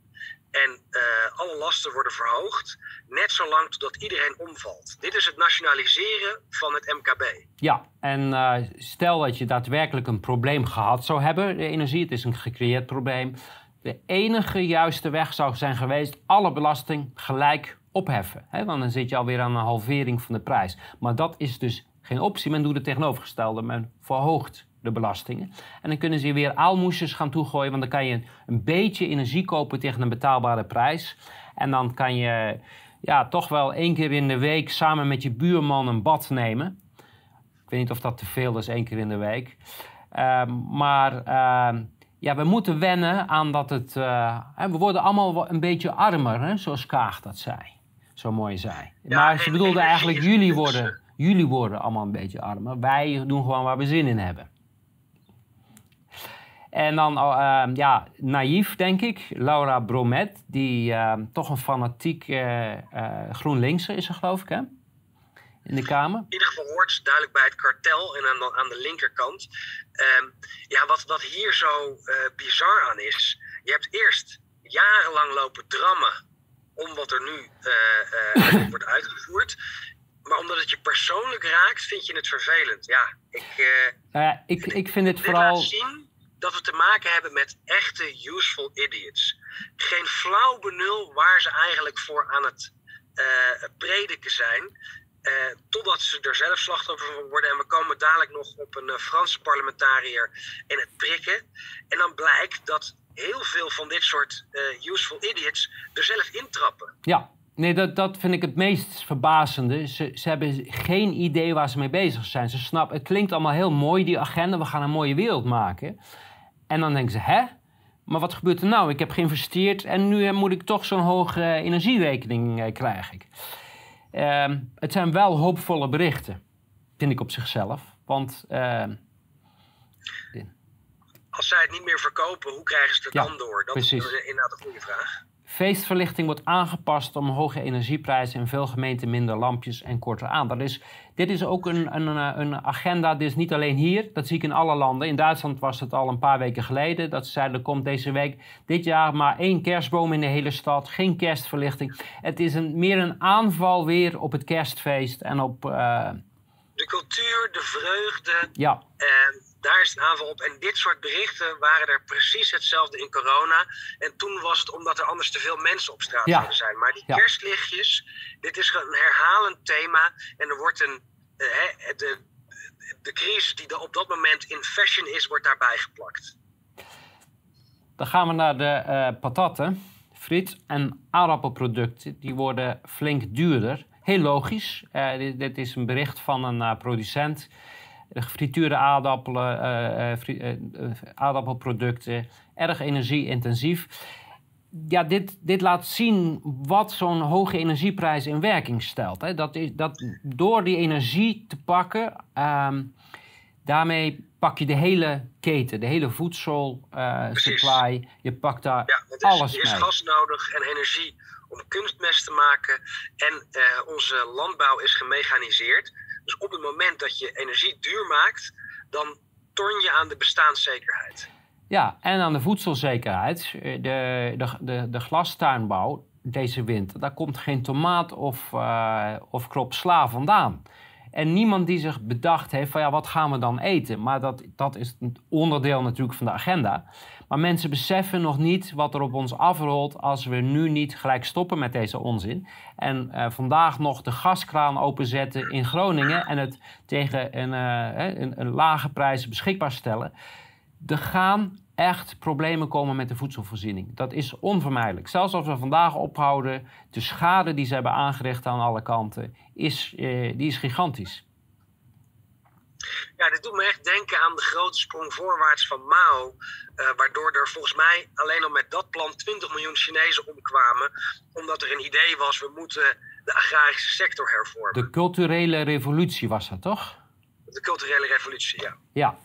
en uh, alle lasten worden verhoogd, net zolang totdat iedereen omvalt. Dit is het nationaliseren van het MKB. Ja, en uh, stel dat je daadwerkelijk een probleem gehad zou hebben, de energie, het is een gecreëerd probleem. De enige juiste weg zou zijn geweest alle belasting gelijk opheffen. Hè? Want dan zit je alweer aan een halvering van de prijs. Maar dat is dus geen optie. Men doet het tegenovergestelde. Men verhoogt de belastingen. En dan kunnen ze weer aalmoesjes gaan toegooien. Want dan kan je een beetje energie kopen tegen een betaalbare prijs. En dan kan je ja, toch wel één keer in de week samen met je buurman een bad nemen. Ik weet niet of dat te veel is, één keer in de week. Uh, maar uh, ja, we moeten wennen aan dat het. Uh, we worden allemaal een beetje armer, hè, zoals Kaag dat zei. Zo mooi zei. Ja, maar ze bedoelde eigenlijk: jullie worden, jullie worden allemaal een beetje armer. Wij doen gewoon waar we zin in hebben. En dan, uh, ja, naïef denk ik, Laura Bromet, die uh, toch een fanatiek uh, GroenLinkser is, geloof ik, hè? In de Kamer. In ieder geval hoort duidelijk bij het kartel en aan de, aan de linkerkant. Ehm, ja, wat, wat hier zo bizar aan is, je hebt eerst jarenlang lopen drammen om wat er nu wordt uitgevoerd. Maar omdat het je persoonlijk raakt, vind je het vervelend. Ja, ik, ik, ik vind het vooral. zien dat we te maken hebben met echte useful idiots. Geen flauw benul waar ze eigenlijk voor aan het uh, prediken zijn. Uh, totdat ze er zelf slachtoffer van worden. En we komen dadelijk nog op een uh, Franse parlementariër in het prikken. En dan blijkt dat heel veel van dit soort useful idiots er zelf intrappen. Ja, Nee, dat, dat vind ik het meest verbazende. Ze, ze hebben geen idee waar ze mee bezig zijn. Ze snappen, het klinkt allemaal heel mooi, die agenda. We gaan een mooie wereld maken. En dan denken ze, hè? Maar wat gebeurt er nou? Ik heb geïnvesteerd en nu moet ik toch zo'n hoge energierekening uh, krijgen. Uh, het zijn wel hoopvolle berichten, vind ik op zichzelf. Want... Als zij het niet meer verkopen, hoe krijgen ze het ja, dan door? Dat precies. is inderdaad een goede vraag. Feestverlichting wordt aangepast om hoge energieprijzen in veel gemeenten minder lampjes en korter aan. Dat is, dit is ook een, een, een agenda, dit is niet alleen hier, dat zie ik in alle landen. In Duitsland was het al een paar weken geleden, dat ze zeiden er komt deze week dit jaar maar één kerstboom in de hele stad, geen kerstverlichting. Het is een, meer een aanval weer op het kerstfeest en op... Uh... de cultuur, de vreugde. Ja. En daar is een aanval op. En dit soort berichten waren er precies hetzelfde in corona. En toen was het omdat er anders te veel mensen op straat zouden zijn. Maar die kerstlichtjes, dit is een herhalend thema. En er wordt een. Uh, de, de crisis die er op dat moment in fashion is, wordt daarbij geplakt. Dan gaan we naar de uh, patatten, friet en aardappelproducten. Die worden flink duurder. Heel logisch. Uh, dit, dit, is een bericht van een producent gefrituurde aardappelen, uh, uh, aardappelproducten, erg energie-intensief. Ja, dit, dit laat zien wat zo'n hoge energieprijs in werking stelt. Hè. Dat is, dat door die energie te pakken, uh, daarmee pak je de hele keten, de hele voedselsupply. je pakt daar ja, alles mee. Er is gas nodig en energie om kunstmest te maken. En onze landbouw is gemechaniseerd. Dus op het moment dat je energie duur maakt, dan torn je aan de bestaanszekerheid. Ja, en aan de voedselzekerheid. De, de, de, glastuinbouw deze winter, daar komt geen tomaat of, uh, of krop sla vandaan. En niemand die zich bedacht heeft van ja, wat gaan we dan eten? Maar dat, dat is een onderdeel natuurlijk van de agenda. Maar mensen beseffen nog niet wat er op ons afrolt als we nu niet gelijk stoppen met deze onzin. En uh, vandaag nog de gaskraan openzetten in Groningen en het tegen een, uh, een, een lage prijs beschikbaar stellen. Er gaan echt problemen komen met de voedselvoorziening. Dat is onvermijdelijk. Zelfs als we vandaag ophouden, de schade die ze hebben aangericht aan alle kanten, is, uh, die is gigantisch. Ja, dit doet me echt denken aan de grote sprong voorwaarts van Mao. Uh, waardoor er volgens mij alleen al met dat plan 20 miljoen Chinezen omkwamen. Omdat er een idee was, we moeten de agrarische sector hervormen. De culturele revolutie was dat toch? De culturele revolutie, ja. Ja.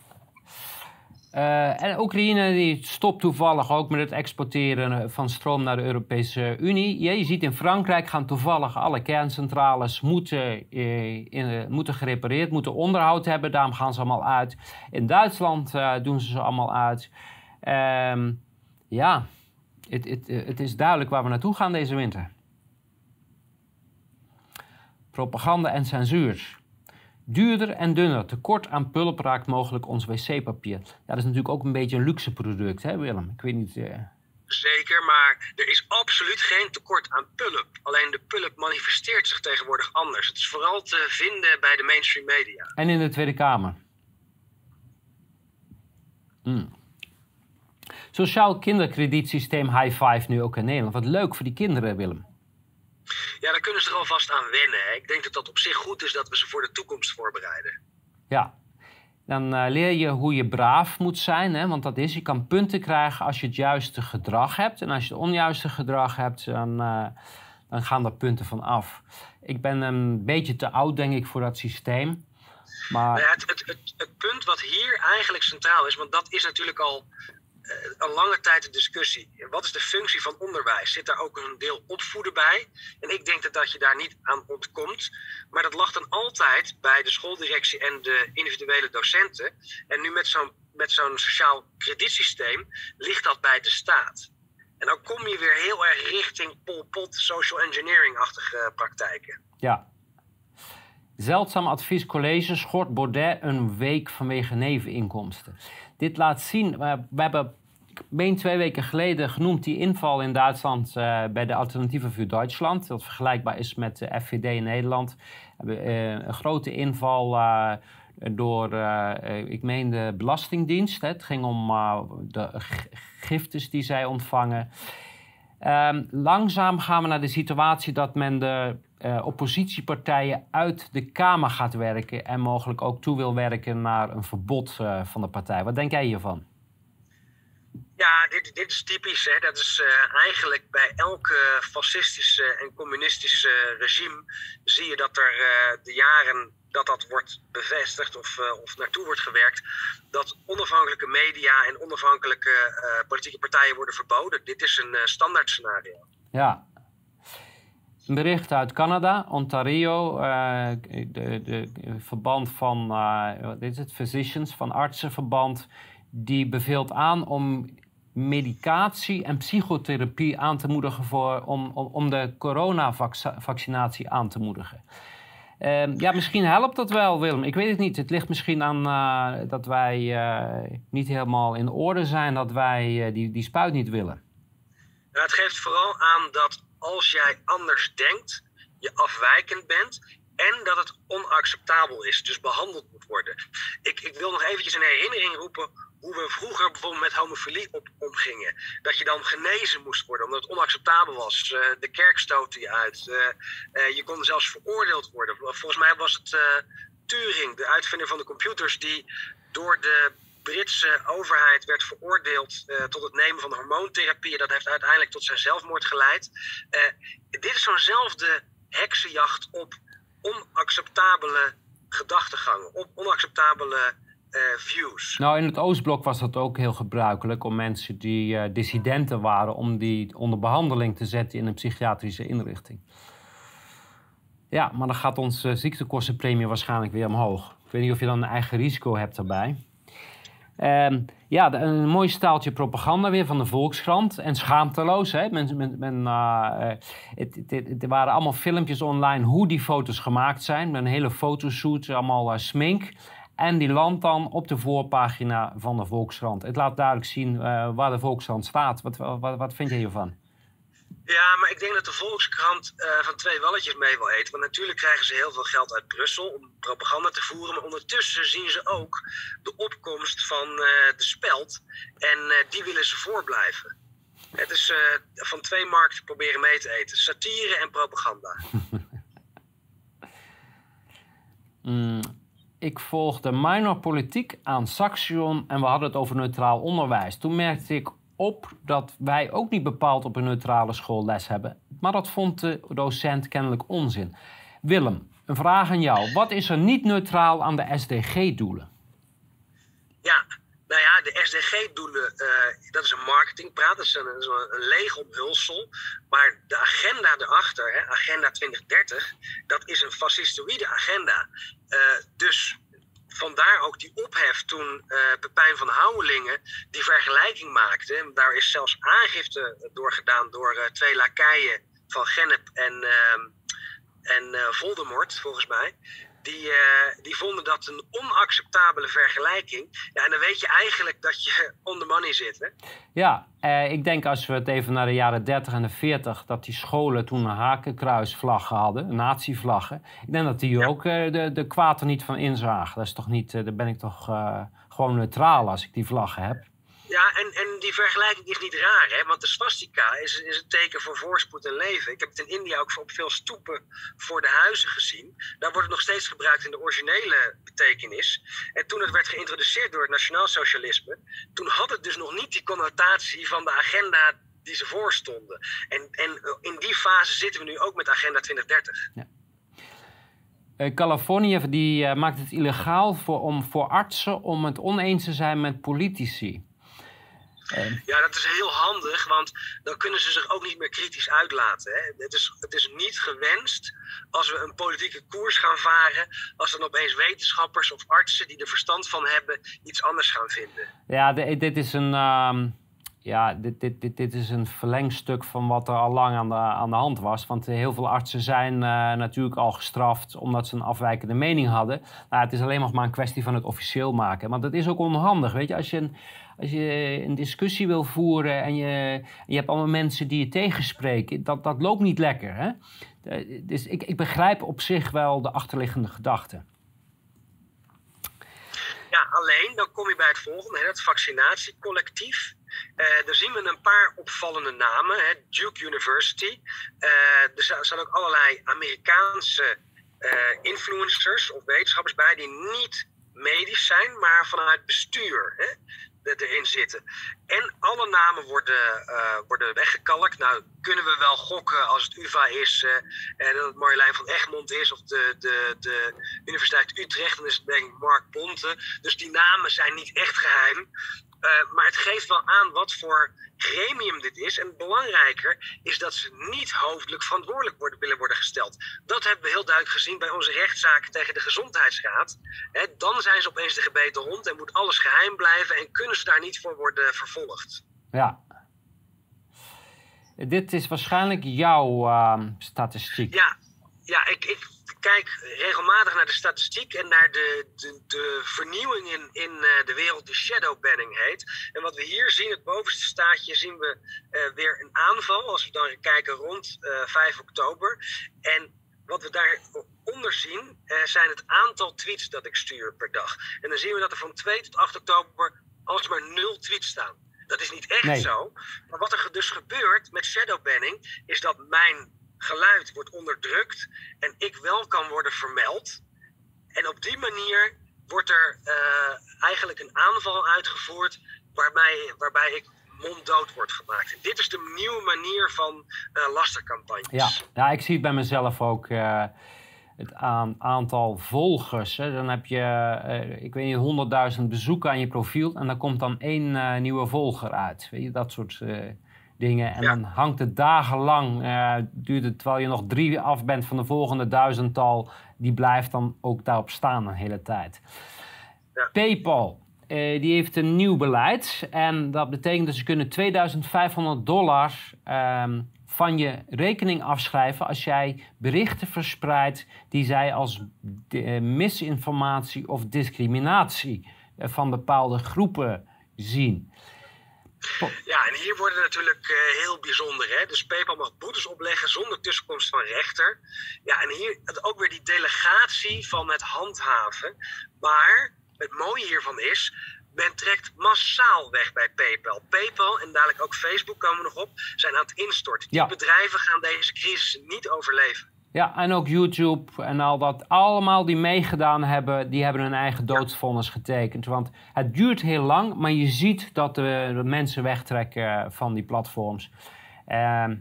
Uh, en Oekraïne die stopt toevallig ook met het exporteren van stroom naar de Europese Unie. je ziet in Frankrijk gaan toevallig alle kerncentrales moeten, uh, in, moeten gerepareerd, moeten onderhoud hebben. Daarom gaan ze allemaal uit. In Duitsland doen ze ze allemaal uit. Ehm, ja, het is duidelijk waar we naartoe gaan deze winter. Propaganda en censuur. Duurder en dunner, tekort aan pulp raakt mogelijk ons wc-papier. Ja, dat is natuurlijk ook een beetje een luxe product, hè Willem? Ik weet niet... Uh... Zeker, maar er is absoluut geen tekort aan pulp. Alleen de pulp manifesteert zich tegenwoordig anders. Het is vooral te vinden bij de mainstream media. En in de Tweede Kamer. Mm. Sociaal kinderkredietsysteem High Five nu ook in Nederland. Wat leuk voor die kinderen, Willem. Ja, daar kunnen ze er alvast aan wennen. Ik denk dat dat op zich goed is dat we ze voor de toekomst voorbereiden. Ja, dan uh, leer je hoe je braaf moet zijn. Hè? Want dat is, je kan punten krijgen als je het juiste gedrag hebt. En als je het onjuiste gedrag hebt, dan, uh, dan gaan er punten van af. Ik ben een beetje te oud, denk ik, voor dat systeem. Maar... Nou het, het, het, het, punt wat hier eigenlijk centraal is, want dat is natuurlijk al uh, al lange tijd de discussie. Wat is de functie van onderwijs? Zit daar ook een deel opvoeden bij? En ik denk dat, dat je daar niet aan ontkomt. Maar dat lag dan altijd bij de schooldirectie en de individuele docenten. En nu met zo'n met zo'n sociaal kredietsysteem ligt dat bij de staat. En dan kom je weer heel erg richting Pol Pot, social engineering-achtige praktijken. Ja. Zeldzaam advies college schort Baudet een week vanwege neveninkomsten. Dit laat zien, we hebben meen twee weken geleden genoemd die inval in Duitsland uh, bij de Alternatieve voor Duitsland. Dat vergelijkbaar is met de FVD in Nederland. Hebben uh, een grote inval door, ik meen de Belastingdienst. Hè. Het ging om de giftes die zij ontvangen. Um, langzaam gaan we naar de situatie dat men de oppositiepartijen uit de Kamer gaat werken en mogelijk ook toe wil werken naar een verbod van de partij. Wat denk jij hiervan? Ja, dit, dit is typisch. Hè. Dat is uh, eigenlijk bij elke fascistische en communistische regime zie je dat er uh, de jaren dat dat wordt bevestigd of, uh, of naartoe wordt gewerkt, dat onafhankelijke media en onafhankelijke politieke partijen worden verboden. Dit is een standaard scenario. Ja. Een bericht uit Canada, Ontario, de, de, verband van, wat is het, physicians, van artsenverband, die beveelt aan om medicatie en psychotherapie aan te moedigen voor, om, om, om de coronavaccinatie aan te moedigen. Uh, ja, misschien helpt dat wel, Willem. Ik weet het niet. Het ligt misschien aan uh, dat wij uh, niet helemaal in orde zijn, dat wij uh, die, die spuit niet willen. Nou, het geeft vooral aan dat als jij anders denkt, je afwijkend bent en dat het onacceptabel is, dus behandeld moet worden. Ik, ik wil nog eventjes een herinnering roepen hoe we vroeger bijvoorbeeld met homofilie omgingen. Dat je dan genezen moest worden omdat het onacceptabel was. Uh, de kerk stootte je uit. Uh, uh, je kon zelfs veroordeeld worden. Volgens mij was het Turing, de uitvinder van de computers, die door de Britse overheid werd veroordeeld tot het nemen van hormoontherapie. Dat heeft uiteindelijk tot zijn zelfmoord geleid. dit is zo'nzelfde heksenjacht op onacceptabele gedachtegangen, op onacceptabele uh, views. Nou, in het Oostblok was dat ook heel gebruikelijk om mensen die uh, dissidenten waren, om die onder behandeling te zetten in een psychiatrische inrichting. Ja, maar dan gaat onze ziektekostenpremie waarschijnlijk weer omhoog. Ik weet niet of je dan een eigen risico hebt daarbij. Um, ja, een mooi staaltje propaganda weer van de Volkskrant. En schaamteloos. Hè? Men, men, men, uh, het, het, er waren allemaal filmpjes online hoe die foto's gemaakt zijn. Met een hele fotoshoot, allemaal uh, smink. En die landt dan op de voorpagina van de Volkskrant. Het laat duidelijk zien waar de Volkskrant staat. Wat, wat, wat vind je hiervan? Ja, maar ik denk dat de Volkskrant uh, van twee walletjes mee wil eten. Want natuurlijk krijgen ze heel veel geld uit Brussel om propaganda te voeren. Maar ondertussen zien ze ook de opkomst van uh, de speld. En die willen ze voorblijven. Het is van twee markten proberen mee te eten: satire en propaganda. mm. ik volgde minor politiek aan Saxion en we hadden het over neutraal onderwijs. Toen merkte ik op dat wij ook niet bepaald op een neutrale school les hebben. Maar dat vond de docent kennelijk onzin. Willem, een vraag aan jou. Wat is er niet neutraal aan de SDG-doelen? Ja, nou ja, de SDG-doelen, uh, dat is een marketingpraat, dat is een, een, leeg omhulsel. Maar de agenda erachter, hè, Agenda 2030, dat is een fascistoïde agenda. Uh, dus vandaar ook die ophef toen uh, Pepijn van Houwelingen die vergelijking maakte. Daar is zelfs aangifte door gedaan door twee lakeien van Gennep en, ehm, en Voldemort, volgens mij die, uh, die vonden dat een onacceptabele vergelijking. Ja, en dan weet je eigenlijk dat je on the money zit. Hè? Ja, eh, ik denk als we het even naar de jaren 30 en de 40, dat die scholen toen een hakenkruisvlaggen hadden, nazi-vlaggen. Ik denk dat die ook uh, de, de kwaad er niet van inzagen. Dat is toch niet, uh, daar ben ik toch gewoon neutraal als ik die vlaggen heb. Ja, en, en die vergelijking is niet raar, hè? want de swastika is, is een teken voor voorspoed en leven. Ik heb het in India ook op veel stoepen voor de huizen gezien. Daar wordt het nog steeds gebruikt in de originele betekenis. En toen het werd geïntroduceerd door het nationaal socialisme, toen had het dus nog niet die connotatie van de agenda die ze voorstonden. En, en eh, in die fase zitten we nu ook met Agenda 2030. Ja. Uh, Californië die, uh, maakt het illegaal voor, om, voor artsen om het oneens te zijn met politici. Ja, dat is heel handig, want dan kunnen ze zich ook niet meer kritisch uitlaten. Hè. Het, is, het is niet gewenst als we een politieke koers gaan varen, als dan opeens wetenschappers of artsen die er verstand van hebben iets anders gaan vinden. Ja, dit is een. Uh, ja, dit, dit, dit, dit is een verlengstuk van wat er al lang aan de, aan de hand was. Want heel veel artsen zijn uh, natuurlijk al gestraft omdat ze een afwijkende mening hadden. Nou, het is alleen nog maar een kwestie van het officieel maken. Want het is ook onhandig. Weet je, als je een, als je een discussie wil voeren en je, je hebt allemaal mensen die je tegenspreken, dat, dat loopt niet lekker. Hè? Eh, dus ik, ik begrijp op zich wel de achterliggende gedachten. Ja, alleen dan kom je bij het volgende, het vaccinatiecollectief. Uh, daar zien we een paar opvallende namen. Hè. Duke University. Uh, er staan ook allerlei Amerikaanse influencers of wetenschappers bij die niet medisch zijn, maar vanuit bestuur. Hè erin zitten. En alle namen worden, uh, worden weggekalkt. Nou, kunnen we wel gokken als het UvA is uh, en dat het Marjolein van Egmond is of de, de, de Universiteit Utrecht, dan is het denk ik Mark Ponte. Dus die namen zijn niet echt geheim. Uh, maar het geeft wel aan wat voor gremium dit is. En belangrijker is dat ze niet hoofdelijk verantwoordelijk worden, willen worden gesteld. Dat hebben we heel duidelijk gezien bij onze rechtszaken tegen de Gezondheidsraad. dan zijn ze opeens de gebeten hond en moet alles geheim blijven en kunnen ze daar niet voor worden vervolgd. Ja. Dit is waarschijnlijk jouw uh, statistiek. Ja, ja ik, ik kijk regelmatig naar de statistiek en naar de, de, de vernieuwingen in uh, de wereld die shadow banning heet. En wat we hier zien, het bovenste staatje, zien we uh, weer een aanval. Als we dan kijken rond uh, eh, 5 oktober. En wat we daaronder zien, zijn het aantal tweets dat ik stuur per dag. En dan zien we dat er van 2 tot 8 oktober alsmaar nul tweets staan. Dat is niet echt nee. zo. Maar wat er dus gebeurt met shadowbanning, is dat mijn geluid wordt onderdrukt en ik wel kan worden vermeld. En op die manier wordt er uh, eigenlijk een aanval uitgevoerd waarbij, waarbij ik monddood wordt gemaakt. Dit is de nieuwe manier van uh, lastercampagnes. Ja. ja, ik zie bij mezelf ook. Uh, het aantal volgers. Hè. Dan heb je, ik weet niet, 100.000 bezoeken aan je profiel. En dan komt dan één nieuwe volger uit. Weet je, dat soort dingen. En dan hangt het dagenlang, uh, duurt het terwijl je nog drie af bent van de volgende duizendtal. Die blijft dan ook daarop staan een hele tijd. Ja. PayPal, uh, die heeft een nieuw beleid. En dat betekent dat ze kunnen 2500 dollar um, van je rekening afschrijven als jij berichten verspreidt die zij als uh, misinformatie of discriminatie van bepaalde groepen zien. Ja, en hier wordt het natuurlijk uh, heel bijzonder. Hè? Dus PayPal mag boetes opleggen zonder tussenkomst van rechter. Ja, en hier ook weer die delegatie van het handhaven. Maar het mooie hiervan is, men trekt massaal weg bij PayPal. PayPal en dadelijk ook Facebook komen nog op, zijn aan het instorten. Die bedrijven gaan deze crisis niet overleven. Ja, en ook YouTube en al dat. Allemaal die meegedaan hebben, die hebben hun eigen doodsvonnis getekend. Want het duurt heel lang, maar je ziet dat de, mensen wegtrekken van die platforms. Ehm,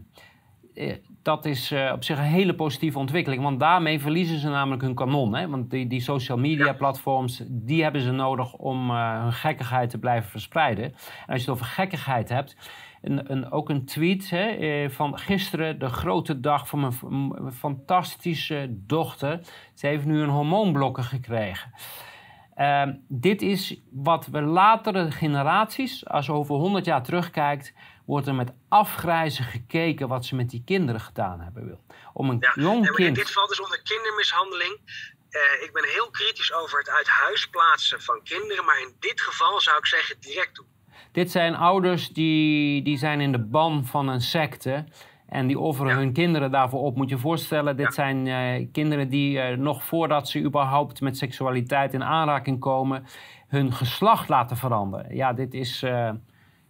eh, dat is uh, op zich een hele positieve ontwikkeling. Want daarmee verliezen ze namelijk hun kanon. Hè? Want die, die social media platforms, die hebben ze nodig om uh, hun gekkigheid te blijven verspreiden. En als je het over gekkigheid hebt, een, een, ook een tweet hè, eh, van gisteren, de grote dag van mijn fantastische dochter. Ze heeft nu een hormoonblokker gekregen. Uh, dit is wat we latere generaties, als je over 100 jaar terugkijkt, wordt er met afgrijzen gekeken wat ze met die kinderen gedaan hebben. Wil. Om een ja, jong kind. Dit valt dus onder kindermishandeling. Uh, ik ben heel kritisch over het uit huis plaatsen van kinderen, maar in dit geval zou ik zeggen direct doen. Dit zijn ouders die, die zijn in de ban van een secte. En die offeren hun kinderen daarvoor op. Moet je je voorstellen, dit zijn uh, kinderen die uh, nog voordat ze überhaupt met seksualiteit in aanraking komen, hun geslacht laten veranderen. Ja, dit is. Uh,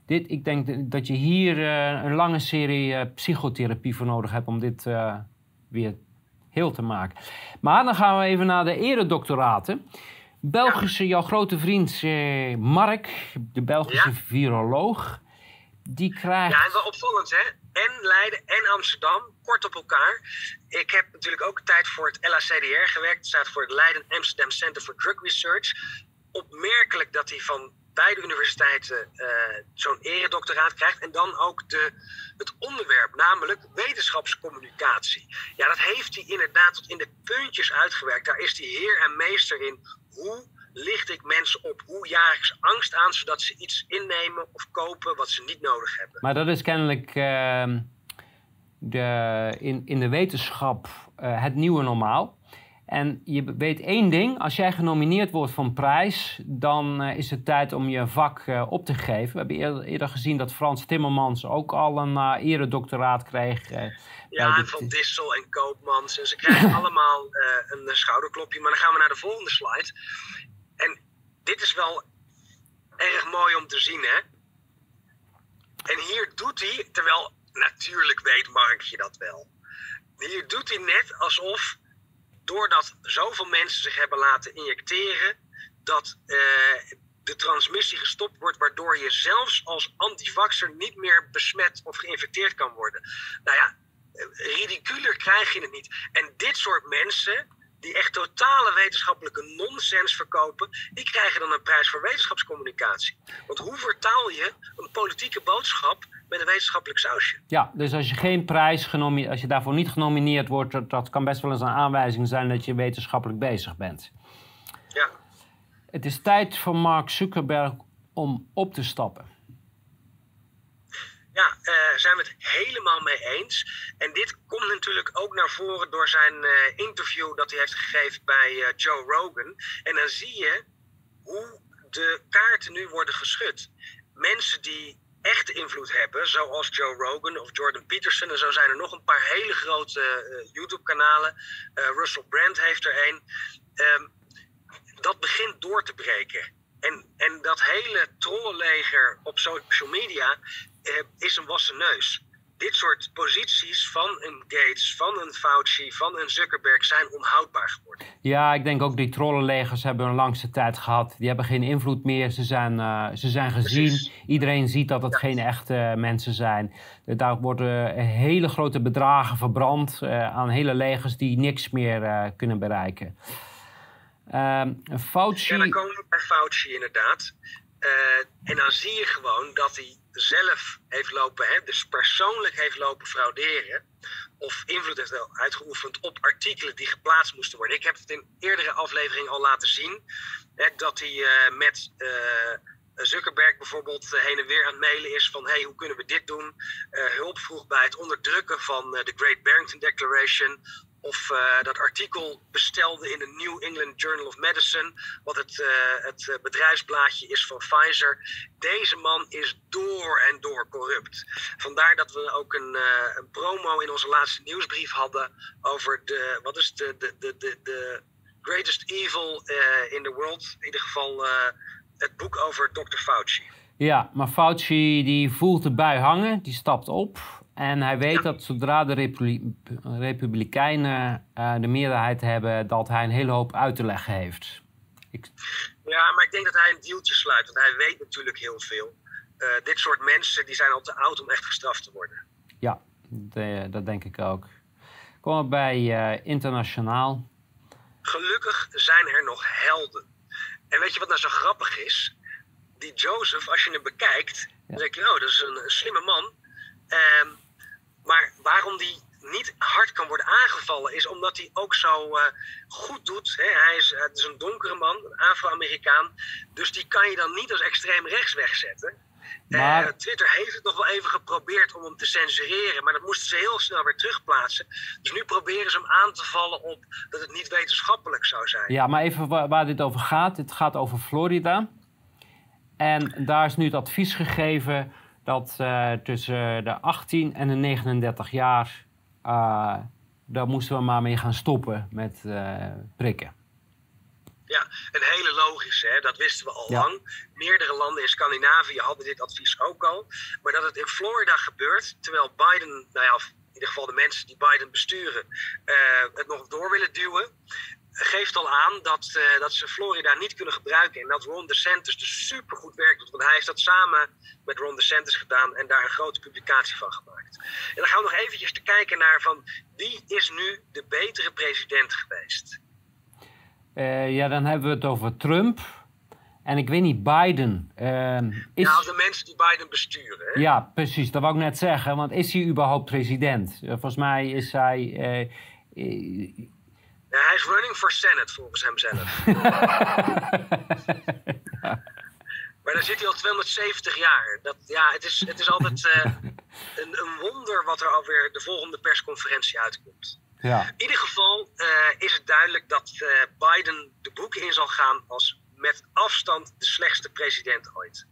dit, ik denk dat je hier een lange serie psychotherapie voor nodig hebt om dit weer heel te maken. Maar dan gaan we even naar de eredoctoraten. Belgische, jouw grote vriend eh, Mark, de Belgische viroloog, die krijgt... Ja, en wel opvallend hè. En Leiden en Amsterdam, kort op elkaar. Ik heb natuurlijk ook tijd voor het LACDR gewerkt. Het staat voor het Leiden Amsterdam Center for Drug Research. Opmerkelijk dat hij van beide universiteiten uh, zo'n eredoctoraat krijgt. En dan ook de, het onderwerp, namelijk wetenschapscommunicatie. Ja, dat heeft hij inderdaad tot in de puntjes uitgewerkt. Daar is hij heer en meester in. Hoe licht ik mensen op? Hoe jaag ik ze angst aan, zodat ze iets innemen of kopen wat ze niet nodig hebben? Maar dat is kennelijk uh, de, in, in de wetenschap uh, het nieuwe normaal. En je weet één ding, als jij genomineerd wordt voor een prijs, dan uh, is het tijd om je vak uh, op te geven. We hebben eerder, eerder, gezien dat Frans Timmermans ook al een uh, eredoctoraat kreeg. Ja, en Van Dissel en Koopmans. En ze krijgen allemaal een schouderklopje. Maar dan gaan we naar de volgende slide. En dit is wel erg mooi om te zien, hè? En hier doet hij, terwijl natuurlijk weet Markje dat wel. Hier doet hij net alsof doordat zoveel mensen zich hebben laten injecteren, dat uh, de transmissie gestopt wordt, waardoor je zelfs als antivaxer niet meer besmet of geïnfecteerd kan worden. Nou ja, ridiculer krijg je het niet. En dit soort mensen, die echt totale wetenschappelijke nonsens verkopen, die krijgen dan een prijs voor wetenschapscommunicatie. Want hoe vertaal je een politieke boodschap met een wetenschappelijk sausje? Ja, dus als je geen prijs als je daarvoor niet genomineerd wordt, dat, dat kan best wel eens een aanwijzing zijn dat je wetenschappelijk bezig bent. Ja. Het is tijd voor Mark Zuckerberg om op te stappen. Ja, uh, zijn we het helemaal mee eens. En dit komt natuurlijk ook naar voren door zijn uh, interview dat hij heeft gegeven bij uh, Joe Rogan. En dan zie je hoe de kaarten nu worden geschud. Mensen die echte invloed hebben, zoals Joe Rogan of Jordan Peterson. En zo zijn er nog een paar hele grote YouTube-kanalen. Russell Brand heeft er een. Um, dat begint door te breken. En, en dat hele trollenleger op social media, eh, is een wassen neus. Dit soort posities van een Gates, van een Fauci, van een Zuckerberg zijn onhoudbaar geworden. Ja, ik denk ook die trollenlegers hebben een langste tijd gehad. Die hebben geen invloed meer. Ze zijn, uh, ze zijn gezien. Iedereen ziet dat het geen echte mensen zijn. Daar worden hele grote bedragen verbrand uh, aan hele legers die niks meer kunnen bereiken. Fauci... Ja, dan komen we bij Fauci inderdaad. en dan zie je gewoon dat hij zelf heeft lopen, hè, dus persoonlijk heeft lopen frauderen. Of invloed heeft uitgeoefend op artikelen die geplaatst moesten worden. Ik heb het in eerdere afleveringen al laten zien. Hè, dat hij uh, met uh, Zuckerberg bijvoorbeeld heen en weer aan het mailen is van hey, hoe kunnen we dit doen? Hulp vroeg bij het onderdrukken van de Great Barrington Declaration of uh, dat artikel bestelde in de New England Journal of Medicine, wat het, uh, het eh, bedrijfsblaadje is van Pfizer. Deze man is door en door corrupt. Vandaar dat we ook een, een promo in onze laatste nieuwsbrief hadden over de, wat is de, de, de, de, de greatest evil in the world. In ieder geval het boek over Dr. Fauci. Ja, maar Fauci die voelt bui hangen, die stapt op. En hij weet dat zodra de Republikeinen uh, de meerderheid hebben, dat hij een hele hoop uit te leggen heeft. Ik... Ja, maar ik denk dat hij een dealtje sluit, want hij weet natuurlijk heel veel. Uh, dit soort mensen die zijn al te oud om echt gestraft te worden. Ja, de, dat denk ik ook. Komen we bij uh, internationaal. Gelukkig zijn er nog helden. En weet je wat nou zo grappig is? Die Joseph, als je hem bekijkt, dan denk je, oh, dat is een, een slimme man. Uh, maar waarom die niet hard kan worden aangevallen, is omdat hij ook zo uh, goed doet. Hè? Hij is, uh, is, een donkere man, een Afro-Amerikaan. Dus die kan je dan niet als extreem rechts wegzetten. Maar... Uh, Twitter heeft het nog wel even geprobeerd om hem te censureren, maar dat moesten ze heel snel weer terugplaatsen. Dus nu proberen ze hem aan te vallen op dat het niet wetenschappelijk zou zijn. Ja, maar even waar, waar dit over gaat. Het gaat over Florida. En daar is nu het advies gegeven dat uh, tussen de 18 en de 39 jaar, uh, daar moesten we maar mee gaan stoppen met uh, prikken. Ja, een hele logische, hè? dat wisten we al ja. lang. Meerdere landen in Scandinavië hadden dit advies ook al. Maar dat het in Florida gebeurt, terwijl Biden, nou ja, in ieder geval de mensen die Biden besturen, het nog door willen duwen geeft al aan dat, uh, dat ze Florida niet kunnen gebruiken. En dat Ron DeSantis dus supergoed werk doet. Want hij heeft dat samen met Ron DeSantis gedaan en daar een grote publicatie van gemaakt. En dan gaan we nog eventjes te kijken naar van wie is nu de betere president geweest? Uh, ja, dan hebben we het over Trump. En ik weet niet, Biden. Uh, is... Nou, de mensen die Biden besturen. Hè? Ja, precies. Dat wou ik net zeggen. Want is hij überhaupt president? volgens mij is hij ja, hij is running for Senate volgens hemzelf. Maar dan zit hij al 270 jaar. Dat, ja, het is, het is altijd uh, een, een, wonder wat er alweer de volgende persconferentie uitkomt. Ja. In ieder geval uh, is het duidelijk dat uh, Biden de boeken in zal gaan als met afstand de slechtste president ooit.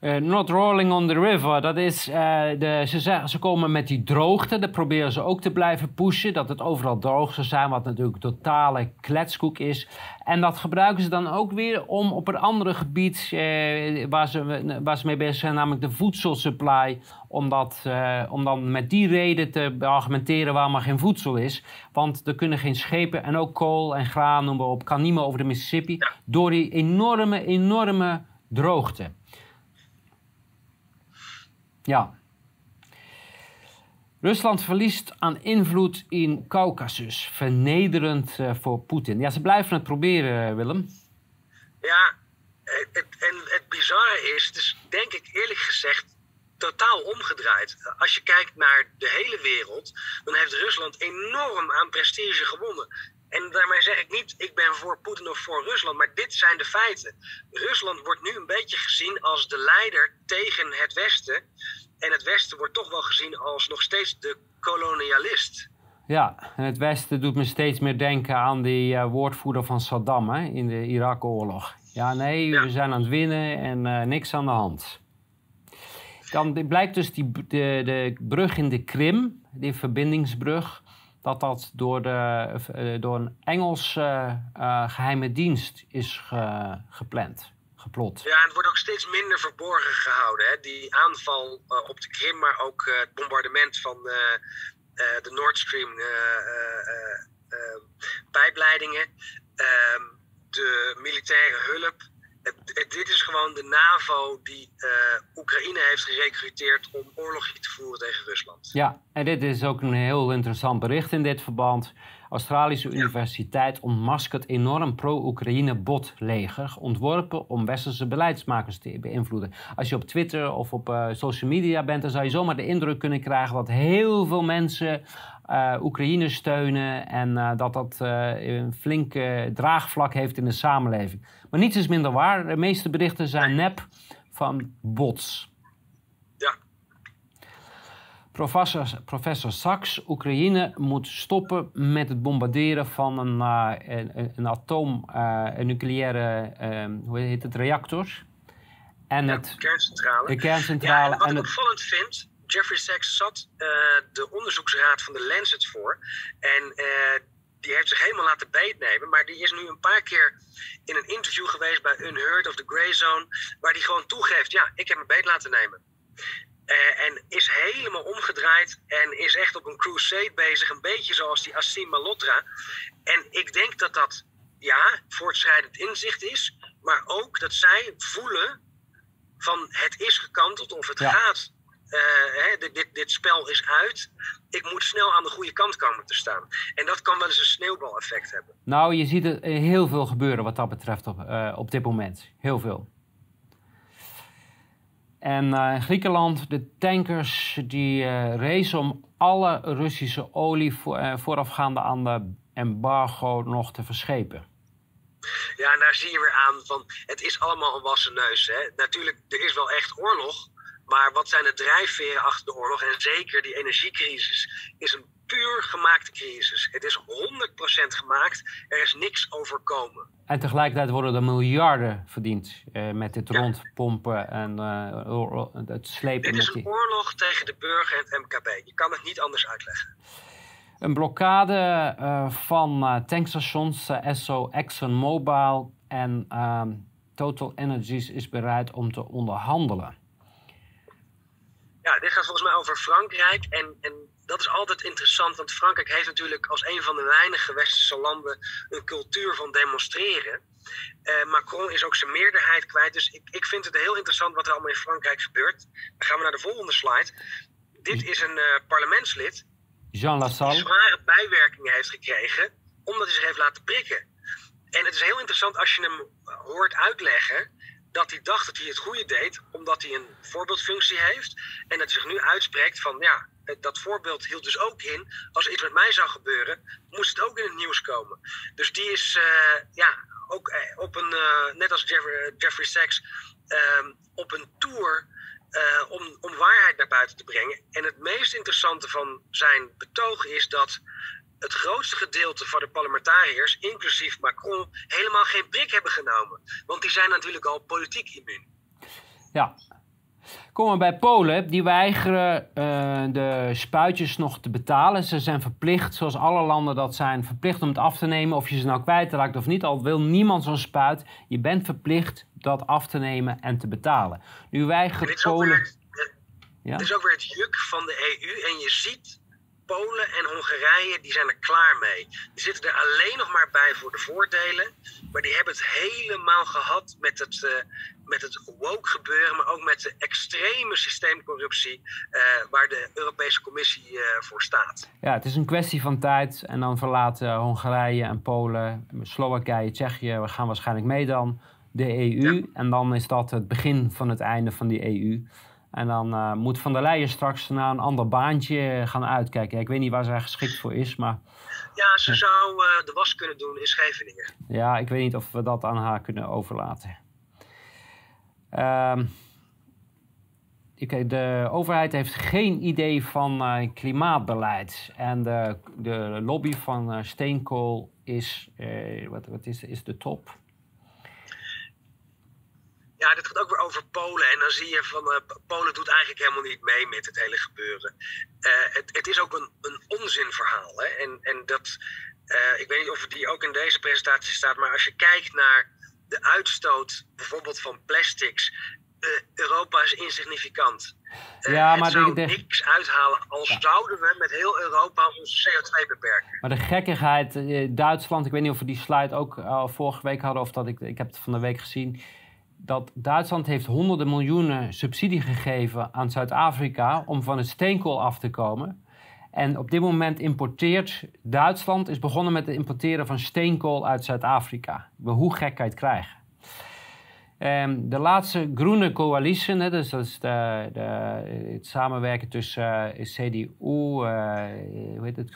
Uh, not rolling on the river, dat is, uh, de, ze, zeggen, ze komen met die droogte, dat proberen ze ook te blijven pushen, dat het overal droog zou zijn, wat natuurlijk totale kletskoek is. En dat gebruiken ze dan ook weer om op een andere gebied uh, waar, ze, waar ze mee bezig zijn, namelijk de voedselsupply, om, dat, om dan met die reden te argumenteren waarom er geen voedsel is. Want er kunnen geen schepen en ook kool en graan, noem maar op, kan niet meer over de Mississippi, door die enorme, enorme droogte. Ja. Rusland verliest aan invloed in Caucasus. Vernederend uh, voor Poetin. Ja, ze blijven het proberen, Willem. Ja, het, het, en het bizarre is, het is denk ik eerlijk gezegd totaal omgedraaid. Als je kijkt naar de hele wereld, dan heeft Rusland enorm aan prestige gewonnen. En daarmee zeg ik niet, ik ben voor Poetin of voor Rusland, maar dit zijn de feiten. Rusland wordt nu een beetje gezien als de leider tegen het Westen. En het Westen wordt toch wel gezien als nog steeds de kolonialist. Ja, en het Westen doet me steeds meer denken aan die uh, woordvoerder van Saddam hè, in de Irak-oorlog. Ja, nee, we zijn aan het winnen en uh, niks aan de hand. Dan blijkt dus die, de, de brug in de Krim, die verbindingsbrug, dat dat door, de, uh, door een Engelse geheime dienst is ge, gepland. Geplot. Ja, en het wordt ook steeds minder verborgen gehouden. Hè? Die aanval op de Krim, maar ook het bombardement van de Nord Stream pijpleidingen, ehm, de militaire hulp. Dit is gewoon de NAVO die Oekraïne heeft gerecruiteerd om oorlog te voeren tegen Rusland. Ja, en dit is ook een heel interessant bericht in dit verband. Australische Universiteit ontmaskert enorm pro-Oekraïne botleger, ontworpen om westerse beleidsmakers te beïnvloeden. Als je op Twitter of op uh, social media bent, dan zou je zomaar de indruk kunnen krijgen dat heel veel mensen Oekraïne steunen en uh, dat dat een flinke draagvlak heeft in de samenleving. Maar niets is minder waar. De meeste berichten zijn nep van bots. Professor, professor Sachs, Oekraïne moet stoppen met het bombarderen van een, uh, een, een atoom, uh, een nucleaire, uh, hoe heet het, reactor. En ja, het, de kerncentrale. De kerncentrale. Ja, en wat en ik opvallend vind, Jeffrey Sachs zat de onderzoeksraad van de Lancet voor. En die heeft zich helemaal laten beetnemen. Maar die is nu een paar keer in een interview geweest bij Unheard of the Grey Zone. Waar die gewoon toegeeft, ja, ik heb me beet laten nemen. en is helemaal omgedraaid en is echt op een crusade bezig. Een beetje zoals die Assim Malotra. En ik denk dat dat, ja, voortschrijdend inzicht is. Maar ook dat zij voelen van het is gekanteld of het gaat. Hè, dit, dit, dit spel is uit. Ik moet snel aan de goede kant komen te staan. En dat kan wel eens een sneeuwbaleffect hebben. Nou, je ziet er heel veel gebeuren wat dat betreft op, op dit moment. Heel veel. En uh, Griekenland, de tankers die uh, racen om alle Russische olie voor, uh, voorafgaande aan de embargo nog te verschepen. Ja, en daar zie je weer aan van het is allemaal een wassen neus. Hè? Natuurlijk, er is wel echt oorlog. Maar wat zijn de drijfveren achter de oorlog? En zeker die energiecrisis is een puur gemaakte crisis. Het is 100% gemaakt. Er is niks overkomen. En tegelijkertijd worden er miljarden verdiend uh, met dit ja. rondpompen en uh, het slepen. Dit is een oorlog tegen de burger en het MKB. Je kan het niet anders uitleggen. Een blokkade uh, van tankstations, Esso, ExxonMobil en ehm, Total Energies is bereid om te onderhandelen. Ja, dit gaat volgens mij over Frankrijk. En, en dat is altijd interessant, want Frankrijk heeft natuurlijk als een van de weinige westerse landen een cultuur van demonstreren. Uh, Macron is ook zijn meerderheid kwijt. Dus ik, ik vind het heel interessant wat er allemaal in Frankrijk gebeurt. Dan gaan we naar de volgende slide. Dit is een uh, parlementslid. Jean Lassalle. Die zware bijwerkingen heeft gekregen omdat hij zich heeft laten prikken. En het is heel interessant als je hem hoort uitleggen dat hij dacht dat hij het goede deed, omdat hij een voorbeeldfunctie heeft. En dat hij zich nu uitspreekt van ja, dat voorbeeld hield dus ook in, als iets met mij zou gebeuren, moest het ook in het nieuws komen. Dus die is uh, ja, ook uh, op een, uh, net als Jeffrey, Jeffrey Sachs, op een tour om, om waarheid naar buiten te brengen. En het meest interessante van zijn betoog is dat het grootste gedeelte van de parlementariërs, inclusief Macron, helemaal geen prik hebben genomen. Want die zijn natuurlijk al politiek immuun. Ja. Komen we bij Polen. Die weigeren uh, de spuitjes nog te betalen. Ze zijn verplicht, zoals alle landen dat zijn, verplicht om het af te nemen. Of je ze nou kwijtraakt of niet. Al wil niemand zo'n spuit. Je bent verplicht dat af te nemen en te betalen. Nu weigert Polen... Het is ook weer het juk van de EU. En je ziet Polen en Hongarije die zijn er klaar mee. Die zitten er alleen nog maar bij voor de voordelen. Maar die hebben het helemaal gehad met het, uh, met het woke gebeuren, maar ook met de extreme systeemcorruptie uh, waar de Europese Commissie uh, voor staat. Ja, het is een kwestie van tijd. En dan verlaten Hongarije en Polen, Slowakije, Tsjechië, we gaan waarschijnlijk mee dan, de EU. Ja. En dan is dat het begin van het einde van die EU. En dan uh, moet Van der Leyen straks naar een ander baantje gaan uitkijken. Ik weet niet waar zij geschikt voor is, maar... Ja, ze zou uh, de was kunnen doen in Scheveningen. Ja, ik weet niet of we dat aan haar kunnen overlaten. Um, okay, de overheid heeft geen idee van uh, klimaatbeleid. En de, de lobby van steenkool is, wat, wat is, is de top ja, dit gaat ook weer over Polen. En dan zie je van uh, Polen doet eigenlijk helemaal niet mee met het hele gebeuren. Uh, het, het, is ook een, een onzinverhaal. Hè? En, en dat, uh, ik weet niet of die ook in deze presentatie staat, maar als je kijkt naar de uitstoot bijvoorbeeld van plastics. Europa is insignificant. ja, maar zou de, niks uithalen als ja. zouden we met heel Europa onze CO2 beperken. Maar de gekkigheid, Duitsland, ik weet niet of we die slide ook vorige week hadden of dat ik, ik heb het van de week gezien dat Duitsland heeft honderden miljoenen subsidie gegeven aan Zuid-Afrika om van het steenkool af te komen. En op dit moment importeert Duitsland, is begonnen met het importeren van steenkool uit Zuid-Afrika. Hoe gek kan je het krijgen? Um, de laatste groene coalitie, hè, dus dat is de, het samenwerken tussen uh, CDU, uh, hoe heet het,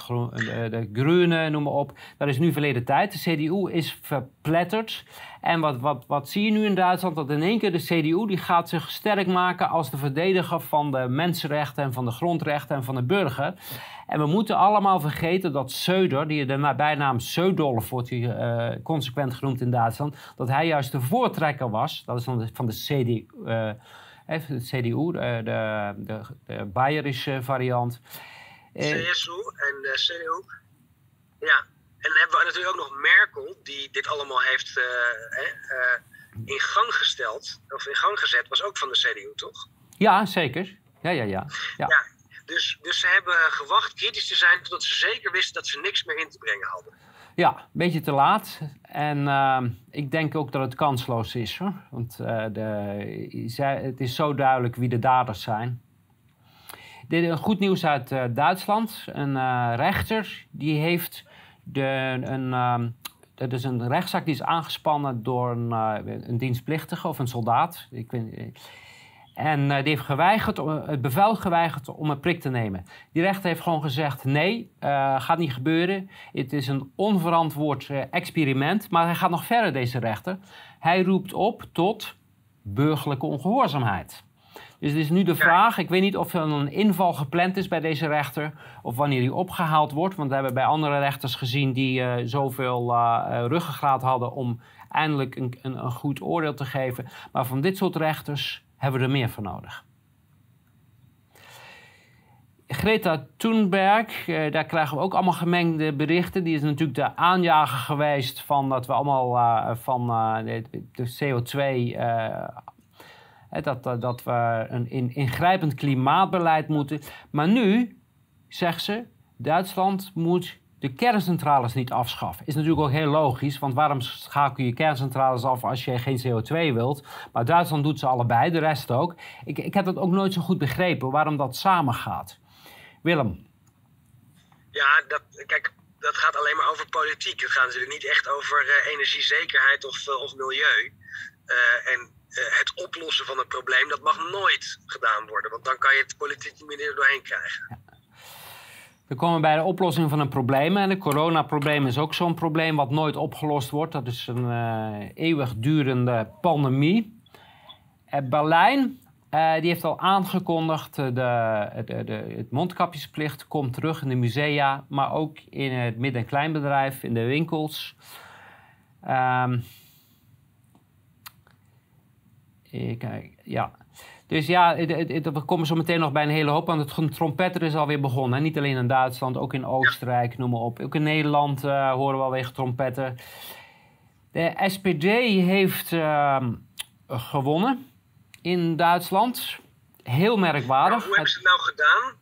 de Groene, noem maar op. Dat is nu verleden tijd. De CDU is verpletterd. En wat, wat, wat zie je nu in Duitsland? Dat in één keer de CDU die gaat zich sterk maken als de verdediger van de mensenrechten en van de grondrechten en van de burger. En we moeten allemaal vergeten dat Söder, die de bijnaam Södolf wordt hier uh, consequent genoemd in Duitsland, dat hij juist de voortrekker was. Dat is van de, van de CDU. Uh, de CDU, de, de, de, de Bayerische variant. CSU en de CDU. Ja, en dan hebben we natuurlijk ook nog Merkel, die dit allemaal heeft uh, uh, in gang gesteld, of in gang gezet, was ook van de CDU, toch? Ja, zeker. Ja, ja, ja. ja. ja dus, dus ze hebben gewacht kritisch te zijn totdat ze zeker wisten dat ze niks meer in te brengen hadden. Ja, een beetje te laat. En uh, ik denk ook dat het kansloos is. Hoor. Want uh, de, het is zo duidelijk wie de daders zijn. Dit goed nieuws uit Duitsland. Een rechter die heeft de, een, dat is een rechtszaak die is aangespannen door een, een dienstplichtige of een soldaat. Ik weet, en uh, die heeft geweigerd, het bevel geweigerd om een prik te nemen. Die rechter heeft gewoon gezegd: nee, uh, gaat niet gebeuren. Het is een onverantwoord experiment. Maar hij gaat nog verder, deze rechter. Hij roept op tot burgerlijke ongehoorzaamheid. Dus het is nu de vraag, ik weet niet of er een inval gepland is bij deze rechter of wanneer die opgehaald wordt. Want we hebben bij andere rechters gezien die uh, zoveel uh, ruggengraat hadden om eindelijk een, een, een goed oordeel te geven. Maar van dit soort rechters hebben we er meer voor nodig. Greta Thunberg, eh, daar krijgen we ook allemaal gemengde berichten. Die is natuurlijk de aanjager geweest van dat we allemaal uh, van uh, de, de, CO2. Dat, dat we een in, ingrijpend klimaatbeleid moeten. Maar nu, zegt ze, Duitsland moet de kerncentrales niet afschaffen. Is natuurlijk ook heel logisch, want waarom schakel je kerncentrales af als je geen CO2 wilt? Maar Duitsland doet ze allebei, de rest ook. Ik, ik heb dat ook nooit zo goed begrepen, waarom dat samen gaat. Willem. Ja, dat, kijk, dat gaat alleen maar over politiek. Het gaat natuurlijk niet echt over uh, energiezekerheid of, uh, of milieu. Uh, en het oplossen van het probleem, dat mag nooit gedaan worden. Want dan kan je het politiek niet meer doorheen krijgen. We komen bij de oplossing van een probleem. En het coronaprobleem is ook zo'n probleem wat nooit opgelost wordt. Dat is een uh, eeuwigdurende pandemie. Uh, Berlijn die heeft al aangekondigd, de, de, de, het mondkapjesplicht komt terug in de musea, maar ook in het midden- en kleinbedrijf, in de winkels. Um, kijk, ja. Dus ja, we komen zo meteen nog bij een hele hoop. Want het trompetter is alweer begonnen. Niet alleen in Duitsland, ook in Oostenrijk, noem maar op. Ook in Nederland uh, horen we alweer trompetten. De SPD heeft uh, gewonnen in Duitsland. Heel merkwaardig. Nou, hoe hebben ze het nou gedaan?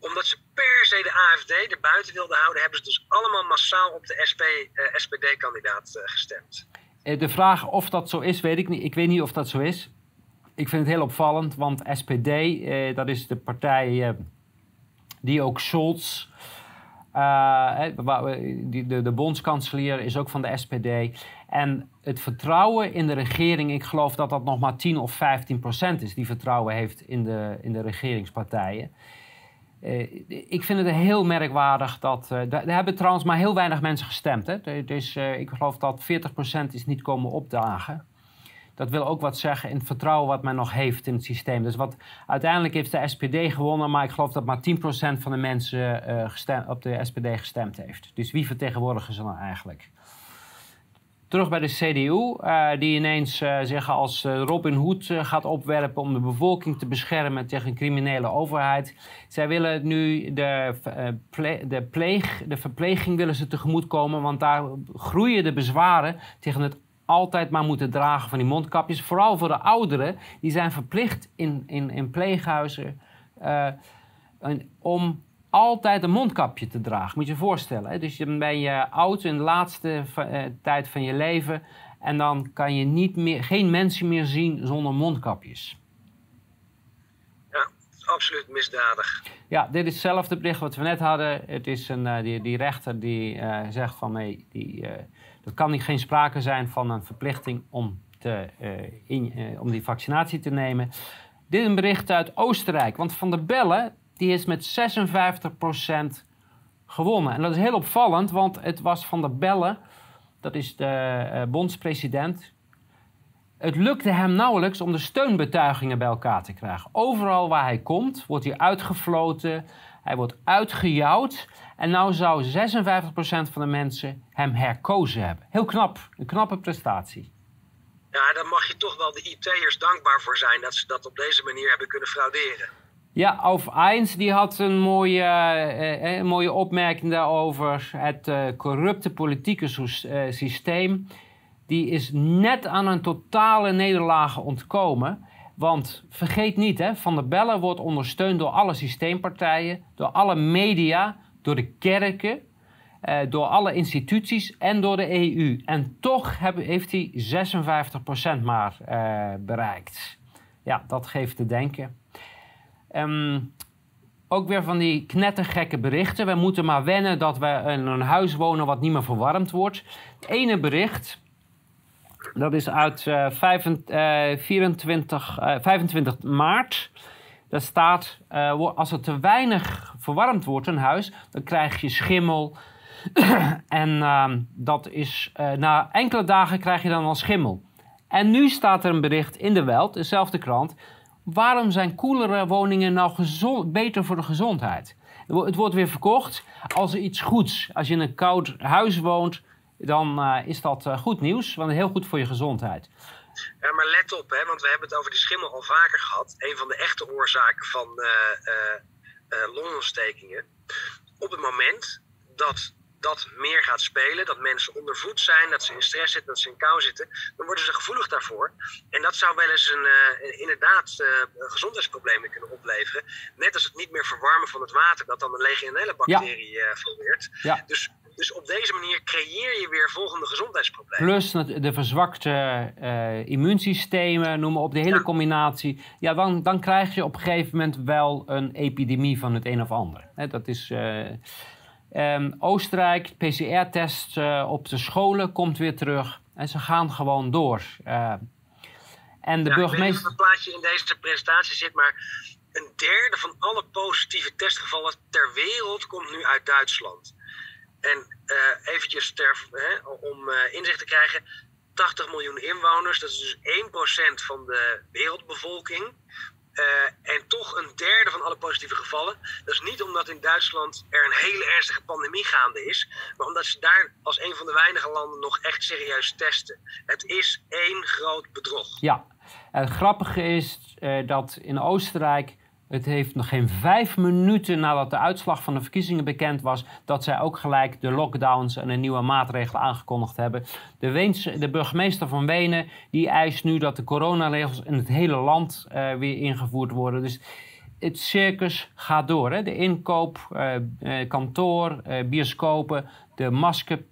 Omdat ze per se de AFD er buiten wilden houden, hebben ze dus allemaal massaal op de SP, eh, SPD-kandidaat gestemd. De vraag of dat zo is, weet ik niet. Ik weet niet of dat zo is ik vind het heel opvallend, want SPD, eh, dat is de partij eh, die ook Scholz, uh, de, de, de bondskanselier, is ook van de SPD. En het vertrouwen in de regering, ik geloof dat dat nog maar 10 of 15 procent is, die vertrouwen heeft in de, in de regeringspartijen. Uh, ik vind het heel merkwaardig dat. Uh, er hebben trouwens maar heel weinig mensen gestemd. Hè? Dus uh, ik geloof dat 40% is niet komen opdagen dat wil ook wat zeggen in het vertrouwen wat men nog heeft in het systeem. Dus wat, uiteindelijk heeft de SPD gewonnen, maar ik geloof dat maar 10% van de mensen op de SPD gestemd heeft. Dus wie vertegenwoordigen ze dan eigenlijk? Terug bij de CDU, eh, die ineens uh, zich als Robin Hood gaat opwerpen om de bevolking te beschermen tegen een criminele overheid. Zij willen nu de, de, pleeg, de verpleging willen ze tegemoetkomen, want daar groeien de bezwaren tegen het altijd maar moeten dragen van die mondkapjes. Vooral voor de ouderen, die zijn verplicht in, in, in pleeghuizen om altijd een mondkapje te dragen. Moet je je voorstellen. Hè? Dus dan ben je oud in de laatste uh, tijd van je leven en dan kan je niet meer, geen mensen meer zien zonder mondkapjes. Ja, absoluut misdadig. Ja, dit is hetzelfde bericht wat we net hadden. Het is een, uh, die, die rechter die zegt van nee, die er kan niet, geen sprake zijn van een verplichting om, te, in, om die vaccinatie te nemen. Dit is een bericht uit Oostenrijk. Want Van der Bellen die is met 56% gewonnen. En dat is heel opvallend, want het was Van der Bellen, dat is de uh, bondspresident. Het lukte hem nauwelijks om de steunbetuigingen bij elkaar te krijgen. Overal waar hij komt, wordt hij uitgefloten, hij wordt uitgejouwd. En nou zou 56% van de mensen hem herkozen hebben. Heel knap, een knappe prestatie. Ja, daar mag je toch wel de IT'ers dankbaar voor zijn dat ze dat op deze manier hebben kunnen frauderen. Ja, Auf Eins die had een mooie, uh, een mooie opmerking daarover. Het uh, corrupte politieke systeem die is net aan een totale nederlaag ontkomen. Want vergeet niet, hè, Van der Bellen wordt ondersteund door alle systeempartijen, door alle media, door de kerken, eh, door alle instituties en door de EU. En toch heeft hij 56% maar eh, bereikt. Ja, dat geeft te denken. Ehm, ook weer van die knettergekke berichten. We moeten maar wennen dat we in een huis wonen wat niet meer verwarmd wordt. Het ene bericht, dat is uit uh, 25, 24, 25 maart. Daar staat, uh, als er te weinig verwarmd wordt, een huis, dan krijg je schimmel. en uh, dat is, uh, na enkele dagen krijg je dan al schimmel. En nu staat er een bericht in de Welt, dezelfde krant. Waarom zijn koelere woningen nou gezond, beter voor de gezondheid? Het wordt weer verkocht als iets goeds. Als je in een koud huis woont, dan uh, is dat uh, goed nieuws, want heel goed voor je gezondheid. Ja, maar let op, hè, want we hebben het over die schimmel al vaker gehad. Een van de echte oorzaken van uh, longontstekingen. Op het moment dat dat meer gaat spelen, dat mensen onder voet zijn, dat ze in stress zitten, dat ze in kou zitten, dan worden ze gevoelig daarvoor. En dat zou wel eens een, uh, inderdaad uh, gezondheidsproblemen kunnen opleveren. Net als het niet meer verwarmen van het water, dat dan een legionelle bacterie ja. formeert. Ja. Dus, dus op deze manier creëer je weer volgende gezondheidsproblemen. Plus de verzwakte immuunsystemen, noem maar op, de hele ja. combinatie. Ja, dan, dan krijg je op een gegeven moment wel een epidemie van het een of ander. He, dat is... Um, Oostenrijk, PCR-test uh, op de scholen komt weer terug. En ze gaan gewoon door. Uh, en de ja, burgemeester. Ik weet niet of het plaatje in deze presentatie zit, maar een derde van alle positieve testgevallen ter wereld komt nu uit Duitsland. En uh, eventjes ter, hè, om inzicht te krijgen: 80 miljoen inwoners, dat is dus 1% van de wereldbevolking. Uh, en toch een derde van alle positieve gevallen. Dat is niet omdat in Duitsland er een hele ernstige pandemie gaande is, maar omdat ze daar als een van de weinige landen nog echt serieus testen. Het is één groot bedrog. Ja, en het grappige is uh, dat in Oostenrijk het heeft nog geen vijf minuten nadat de uitslag van de verkiezingen bekend was, dat zij ook gelijk de lockdowns en een nieuwe maatregelen aangekondigd hebben. De, Weense, de burgemeester van Wenen die eist nu dat de coronaregels in het hele land uh, weer ingevoerd worden. Dus het circus gaat door. Hè? De inkoop, uh, uh, kantoor, bioscopen, de, masker,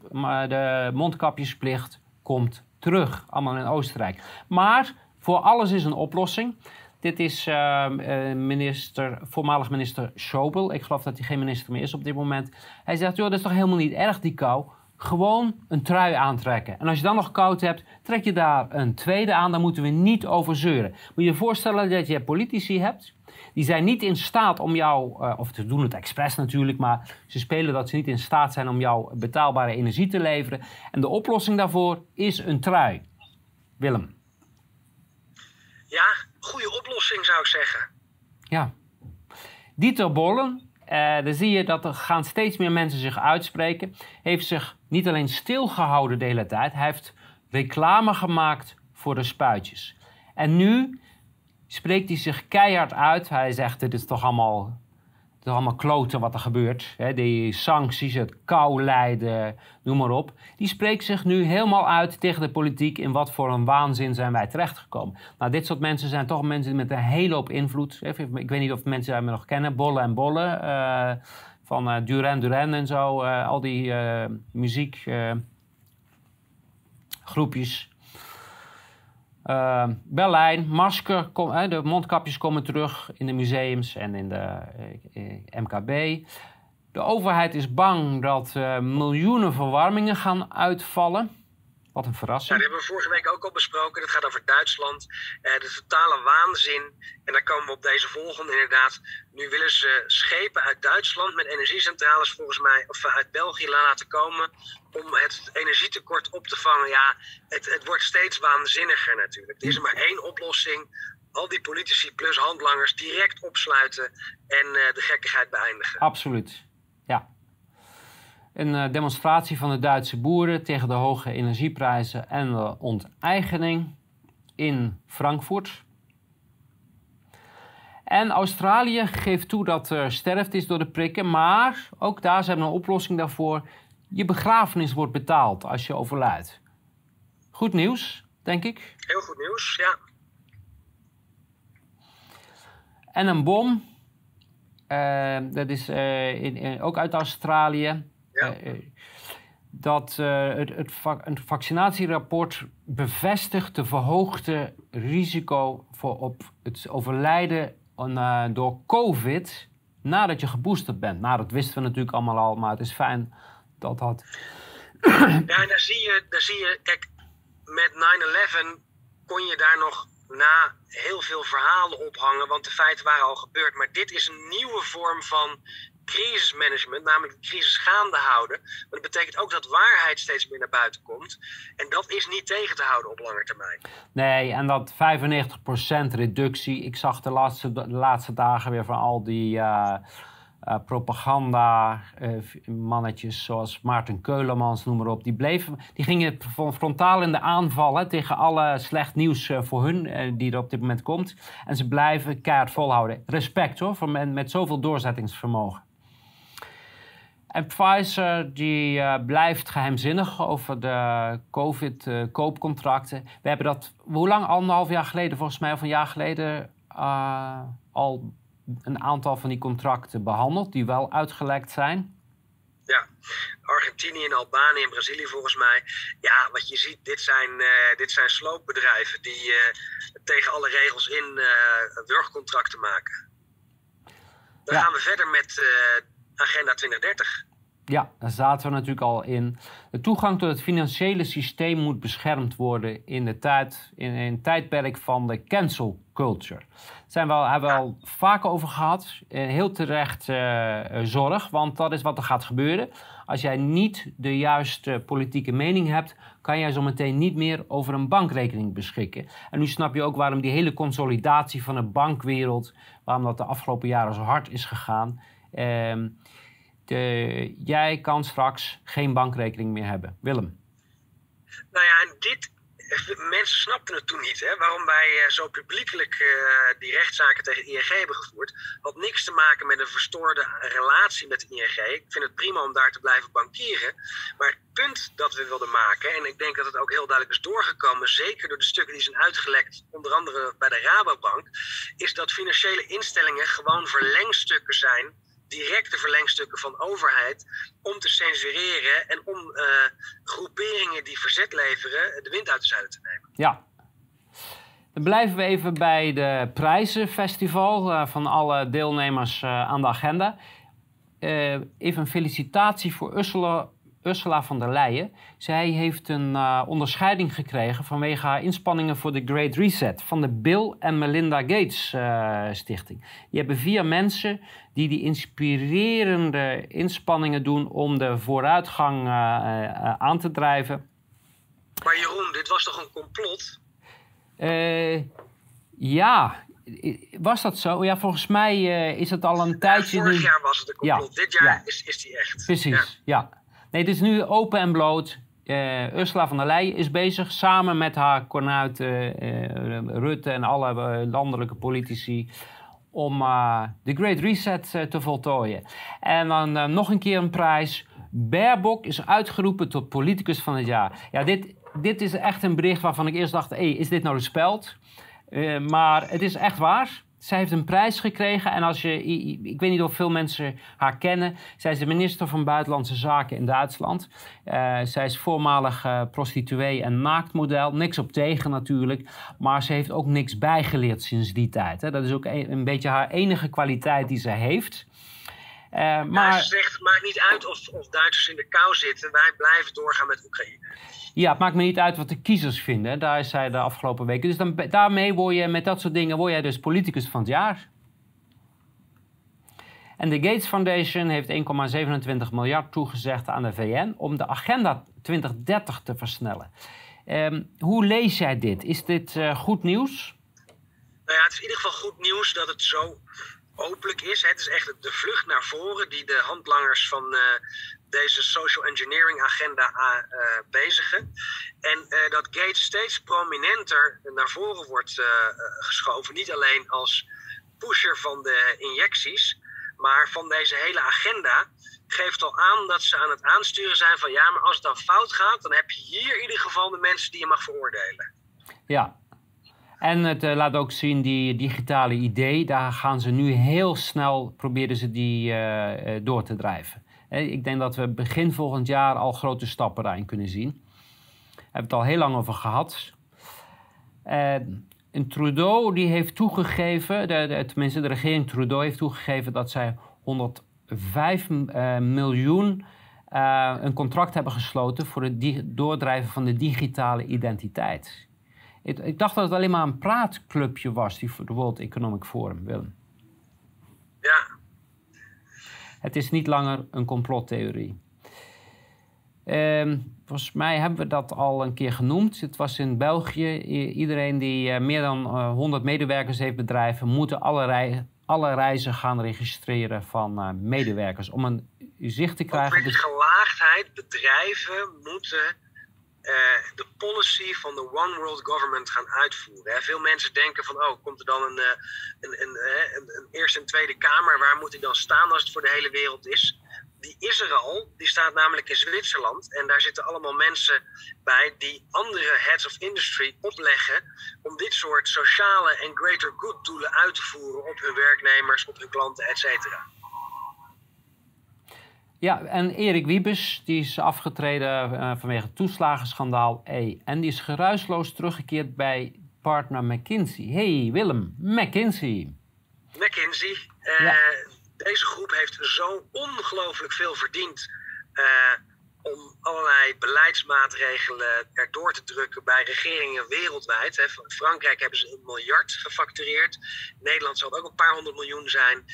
de mondkapjesplicht komt terug. Allemaal in Oostenrijk. Maar voor alles is een oplossing. Dit is uh, minister, voormalig minister Schobel. Ik geloof dat hij geen minister meer is op dit moment. Hij zegt, joh, dat is toch helemaal niet erg die kou. Gewoon een trui aantrekken. En als je dan nog koud hebt, trek je daar een tweede aan. Daar moeten we niet over zeuren. Moet je je voorstellen dat je politici hebt. Die zijn niet in staat om jou, uh, of ze doen het expres natuurlijk, maar ze spelen dat ze niet in staat zijn om jou betaalbare energie te leveren. En de oplossing daarvoor is een trui. Willem. Ja, goede oplossing zou ik zeggen. Ja. Dieter Bollen, uh, dan zie je dat er gaan steeds meer mensen zich uitspreken. Heeft zich niet alleen stilgehouden de hele tijd, hij heeft reclame gemaakt voor de spuitjes. En nu spreekt hij zich keihard uit. Hij zegt: Dit is toch allemaal is allemaal kloten wat er gebeurt. Hè? Die sancties, het kou lijden, noem maar op. Die spreekt zich nu helemaal uit tegen de politiek. In wat voor een waanzin zijn wij terechtgekomen. Nou, dit soort mensen zijn toch mensen met een hele hoop invloed. Ik weet niet of mensen mij nog kennen. Bolle en Bolle. Uh, van uh, Duran Duran en zo. Uh, al die muziekgroepjes. Uh, Berlijn, masker, kom, de mondkapjes komen terug in de museums en in de eh, eh MKB. De overheid is bang dat uh, miljoenen verwarmingen gaan uitvallen. Wat een verrassing. Ja, dat hebben we vorige week ook al besproken. Het gaat over Duitsland. Eh, de totale waanzin. En daar komen we op deze volgende inderdaad. Nu willen ze schepen uit Duitsland met energiecentrales volgens mij, of uit België laten komen. Om het energietekort op te vangen. Ja, het, het wordt steeds waanzinniger natuurlijk. Er is maar één oplossing. Al die politici plus handlangers direct opsluiten en uh, de gekkigheid beëindigen. Absoluut. Ja een eh, demonstratie van de Duitse boeren tegen de hoge energieprijzen en de onteigening in Frankfurt. En Australië geeft toe dat er sterft is door de prikken, maar ook daar zijn we een oplossing daarvoor. Je begrafenis wordt betaald als je overlijdt. Goed nieuws, denk ik. Heel goed nieuws, ja. En een bom, dat is in, ook uit Australië. Ja. dat het, het, het, vaccinatierapport bevestigt de verhoogde risico voor op het overlijden door COVID nadat je geboosterd bent. Nou, dat wisten we natuurlijk allemaal al, maar het is fijn dat dat. Ja, en daar zie je, daar zie je kijk, met 9-11 kon je daar nog na heel veel verhalen ophangen, want de feiten waren al gebeurd. Maar dit is een nieuwe vorm van crisismanagement, namelijk de crisis gaande houden. Maar dat betekent ook dat waarheid steeds meer naar buiten komt. En dat is niet tegen te houden op lange termijn. Nee, en dat 95% reductie. Ik zag de laatste, de laatste dagen weer van al die. Uh, uh, propaganda uh, mannetjes zoals Maarten Keulemans, noem maar op, die, bleven, die gingen frontaal in de aanval hè, tegen alle slecht nieuws uh, voor hun die er op dit moment komt. En ze blijven keihard volhouden. Respect hoor, voor men met zoveel doorzettingsvermogen. En Pfizer die, blijft geheimzinnig over de COVID-koopcontracten. We hebben dat, hoe lang? Anderhalf jaar geleden, volgens mij, of een jaar geleden, uh, al een aantal van die contracten behandeld, die wel uitgelekt zijn. Ja, Argentinië en Albanië en Brazilië volgens mij. Ja, wat je ziet, dit zijn, uh, dit zijn sloopbedrijven die tegen alle regels in wurgcontracten maken. Dan gaan we verder met Agenda 2030. Ja, daar zaten we natuurlijk al in. De toegang tot het financiële systeem moet beschermd worden in, de tijd, in een tijdperk van de cancel culture. Zijn we al, hebben we al vaak over gehad. Eh, heel terecht uh, zorg, want dat is wat er gaat gebeuren. Als jij niet de juiste politieke mening hebt, kan jij zo meteen niet meer over een bankrekening beschikken. En nu snap je ook waarom die hele consolidatie van de bankwereld, waarom dat de afgelopen jaren zo hard is gegaan. Ehm, de, jij kan straks geen bankrekening meer hebben. Willem. Nou ja, en dit. Mensen snapten het toen niet. Hè? Waarom wij eh, zo publiekelijk uh, die rechtszaken tegen ING hebben gevoerd. Had niks te maken met een verstoorde relatie met ING. Ik vind het prima om daar te blijven bankieren. Maar het punt dat we wilden maken. En ik denk dat het ook heel duidelijk is doorgekomen. Zeker door de stukken die zijn uitgelekt. Onder andere bij de Rabobank. Is dat financiële instellingen gewoon verlengstukken zijn directe verlengstukken van overheid om te censureren en om uh, groeperingen die verzet leveren de wind uit de zuiden te nemen. Ja. Dan blijven we even bij de prijzenfestival uh, van alle deelnemers aan de agenda. even een felicitatie voor Ursula Ursula von der Leyen. Zij heeft een uh, onderscheiding gekregen vanwege haar inspanningen voor de Great Reset van de Bill en Melinda Gates uh, Stichting. Die hebben vier mensen die die inspirerende inspanningen doen om de vooruitgang uh, aan te drijven. Maar Jeroen, dit was toch een complot? ja, was dat zo? Ja, volgens mij is het al een tijdje. vorig jaar was het een complot. Dit jaar is, is die echt. Precies, ja. Nee, het is nu open en bloot. Uh, Ursula van der Leyen is bezig samen met haar kornuiten uh, Rutte en alle uh, landelijke politici om de Great Reset te voltooien. En dan nog een keer een prijs. Baerbock is uitgeroepen tot politicus van het jaar. Ja, dit, dit is echt een bericht waarvan ik eerst dacht: hey, is dit nou de speld? maar het is echt waar. Zij heeft een prijs gekregen en als je, ik weet niet of veel mensen haar kennen. Zij is de minister van Buitenlandse Zaken in Duitsland. Uh, zij is voormalig uh, prostituee en naaktmodel. Niks op tegen natuurlijk, maar ze heeft ook niks bijgeleerd sinds die tijd. Hè. Dat is ook een beetje haar enige kwaliteit die ze heeft. Uh, maar... ze zegt, het maakt niet uit of, of Duitsers in de kou zitten. Wij blijven doorgaan met Oekraïne. Ja, het maakt me niet uit wat de kiezers vinden. Daar is zij de afgelopen weken. Dus dan, daarmee word je met dat soort dingen word jij dus politicus van het jaar. En de Gates Foundation heeft 1,27 miljard toegezegd aan de VN om de agenda 2030 te versnellen. Um, hoe lees jij dit? Is dit uh, goed nieuws? Nou ja, het is in ieder geval goed nieuws dat het zo openlijk is. Het is echt de vlucht naar voren die de handlangers van uh, deze social engineering agenda uh, bezigen. En dat Gates steeds prominenter naar voren wordt geschoven. Niet alleen als pusher van de injecties, maar van deze hele agenda. Geeft al aan dat ze aan het aansturen zijn van ja, maar als het dan fout gaat, dan heb je hier in ieder geval de mensen die je mag veroordelen. Ja, En het uh, laat ook zien die digitale idee, daar gaan ze nu heel snel, proberen ze die uh, door te drijven. ik denk dat we begin volgend jaar al grote stappen daarin kunnen zien. Daar hebben we het al heel lang over gehad. en Trudeau die heeft toegegeven, de, de, tenminste de regering Trudeau heeft toegegeven dat zij 105 miljoen een contract hebben gesloten voor het doordrijven van de digitale identiteit. Ik, ik, dacht dat het alleen maar een praatclubje was, die World Economic Forum, Willem. Ja. Het is niet langer een complottheorie. Uh, volgens mij hebben we dat al een keer genoemd. Het was in België. iedereen die uh, meer dan uh, eh, 100 medewerkers heeft bedrijven, moeten alle, rei alle reizen gaan registreren van uh, medewerkers. Om een zicht te krijgen. Met gelaagdheid, bedrijven moeten eh, de policy van de One World Government gaan uitvoeren. Veel mensen denken van, oh, komt er dan een, uh, een, een, een, een, Eerste en Tweede Kamer, waar moet hij dan staan als het voor de hele wereld is? Die is er al, die staat namelijk in Zwitserland. En daar zitten allemaal mensen bij die andere heads of industry opleggen om dit soort sociale en greater good doelen uit te voeren op hun werknemers, op hun klanten, et cetera. Ja, en Erik Wiebes, die is afgetreden uh, vanwege het toeslagenschandaal E. En die is geruisloos teruggekeerd bij partner McKinsey. Hey Willem, McKinsey. McKinsey. Uh, Deze groep heeft zo ongelooflijk veel verdiend uh, om allerlei beleidsmaatregelen erdoor te drukken bij regeringen wereldwijd. Hè. Frankrijk hebben ze een miljard gefactureerd. Nederland zal ook een paar honderd miljoen zijn.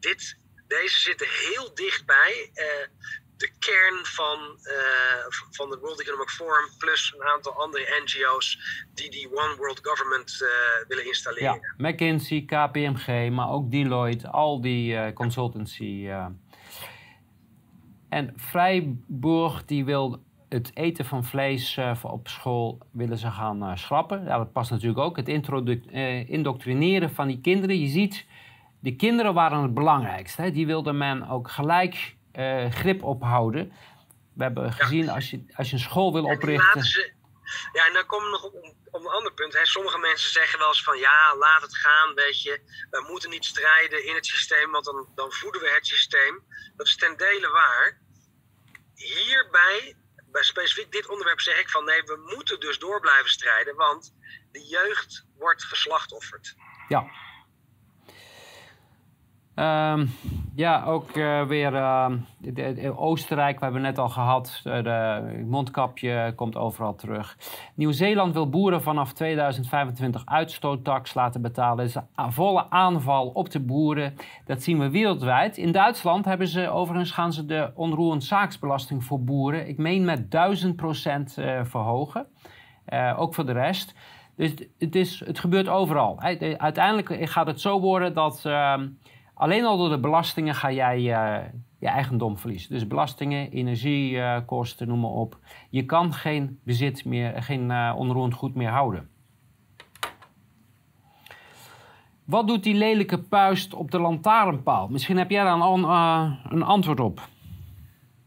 dit deze zitten heel dichtbij uh, de kern van, uh, van de World Economic Forum, plus een aantal andere NGO's die die One World Government uh, willen installeren. Ja, McKinsey, KPMG, maar ook Deloitte, al die consultancy. En Vrijburg die wil het eten van vlees op school willen ze gaan schrappen. Ja, dat past natuurlijk ook. Het indoctrineren van die kinderen. Je ziet de kinderen waren het belangrijkste. Hè? Die wilde men ook gelijk uh, grip ophouden. We hebben gezien, als, je, als je een school wil oprichten... ja, en dan komen we nog op, op een ander punt. Hè. Sommige mensen zeggen wel eens van... ja, laat het gaan, weet je. We moeten niet strijden in het systeem... want dan, dan voeden we het systeem. Dat is ten dele waar. Hierbij, bij specifiek dit onderwerp, zeg ik van... nee, we moeten dus door blijven strijden... want de jeugd wordt geslachtofferd. Ja, Um, ja, ook uh, weer uh, Oostenrijk, we hebben net al gehad. Uh, de mondkapje komt overal terug. Nieuw-Zeeland wil boeren vanaf 2025 uitstoottax laten betalen. Dat is een volle aanval op de boeren. Dat zien we wereldwijd. In Duitsland hebben ze overigens gaan ze de onroerend zaaksbelasting voor boeren. Ik meen met 1000 procent verhogen. ook voor de rest. Dus het, is, het gebeurt overal. Uiteindelijk gaat het zo worden dat ehm, Alleen al door de belastingen ga jij uh, je eigendom verliezen. Dus belastingen, energiekosten, noem maar op. Je kan geen bezit meer, geen uh, onroerend goed meer houden. Wat doet die lelijke puist op de lantaarnpaal? Misschien heb jij daar een, een antwoord op.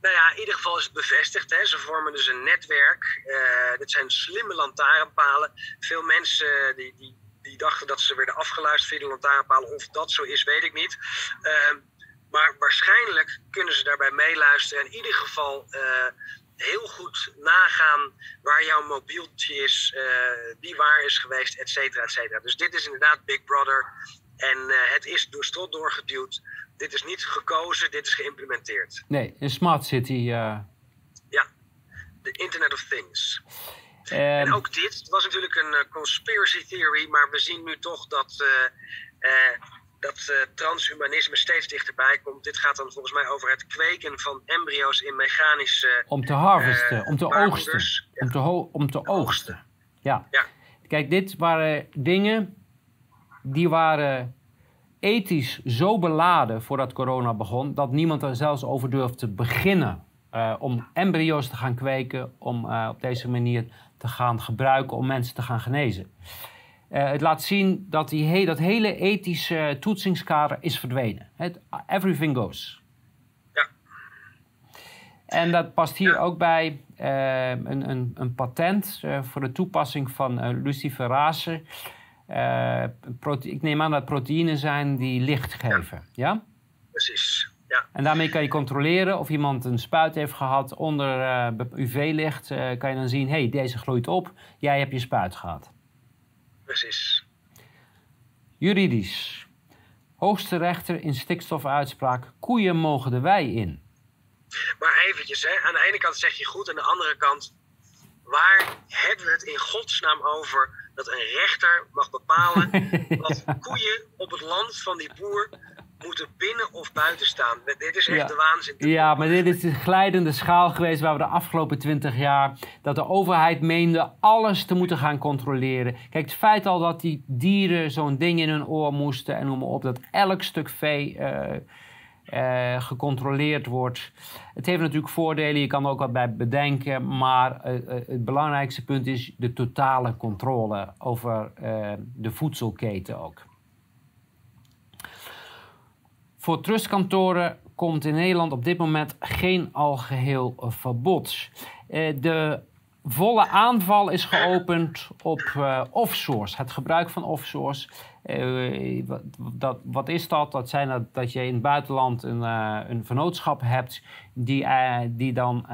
Nou ja, in ieder geval is het bevestigd. Hè. Ze vormen dus een netwerk. Uh, zijn slimme lantaarnpalen. Veel mensen die, die die dachten dat ze werden afgeluisterd via de lantaarnpalen. Of dat zo is, weet ik niet. Ehm, maar waarschijnlijk kunnen ze daarbij meeluisteren. En in ieder geval uh, heel goed nagaan waar jouw mobieltje is, wie waar is geweest, et cetera, et cetera. Dus dit is inderdaad Big Brother. En uh, het is door strot doorgeduwd. Dit is niet gekozen, dit is geïmplementeerd. Nee, een smart city. Ja, de Internet of Things. En ehm, ook dit was natuurlijk een uh, conspiracy theory, maar we zien nu toch dat, uh, dat transhumanisme steeds dichterbij komt. Dit gaat dan volgens mij over het kweken van embryo's in mechanische. Om te harvesten, om te oogsten. Om, te om te oogsten. Ja. ja. Kijk, dit waren dingen die waren ethisch zo beladen voordat corona begon, dat niemand er zelfs over durfde te beginnen. om embryo's te gaan kweken, om op deze manier te gaan gebruiken om mensen te gaan genezen. Uh, het laat zien dat die dat hele ethische toetsingskader is verdwenen. Het, everything goes. Ja. En dat past hier ook bij uh, een, een, een, patent uh, voor de toepassing van luciferase. eh, ik neem aan dat proteïnen zijn die licht geven. Ja? Precies. Ja, En daarmee kan je controleren of iemand een spuit heeft gehad onder eh, UV-licht. eh, kan je dan zien, hé, hey, deze gloeit op, jij hebt je spuit gehad. precies. Juridisch. Hoogste rechter in stikstofuitspraak, koeien mogen de wei in. Maar eventjes, hè. aan de ene kant zeg je goed, aan de andere kant, waar hebben we het in godsnaam over dat een rechter mag bepalen dat koeien op het land van die boer moeten binnen of buiten staan? Dit is echt Ja. de waanzin. Ja, maar dit is de glijdende schaal geweest waar we de afgelopen twintig jaar... dat de overheid meende alles te moeten gaan controleren. Kijk, het feit al dat die dieren zo'n ding in hun oor moesten en noem maar op... dat elk stuk vee eh, eh, gecontroleerd wordt. Het heeft natuurlijk voordelen, je kan er ook wat bij bedenken... maar eh, het belangrijkste punt is de totale controle over de voedselketen ook. Voor trustkantoren komt in Nederland op dit moment geen algeheel eh, verbod. Eh, de volle aanval is geopend op eh, offshores, het gebruik van offshores. Eh, wat, is dat? Dat zijn dat, je in het buitenland een, een vennootschap hebt die, die dan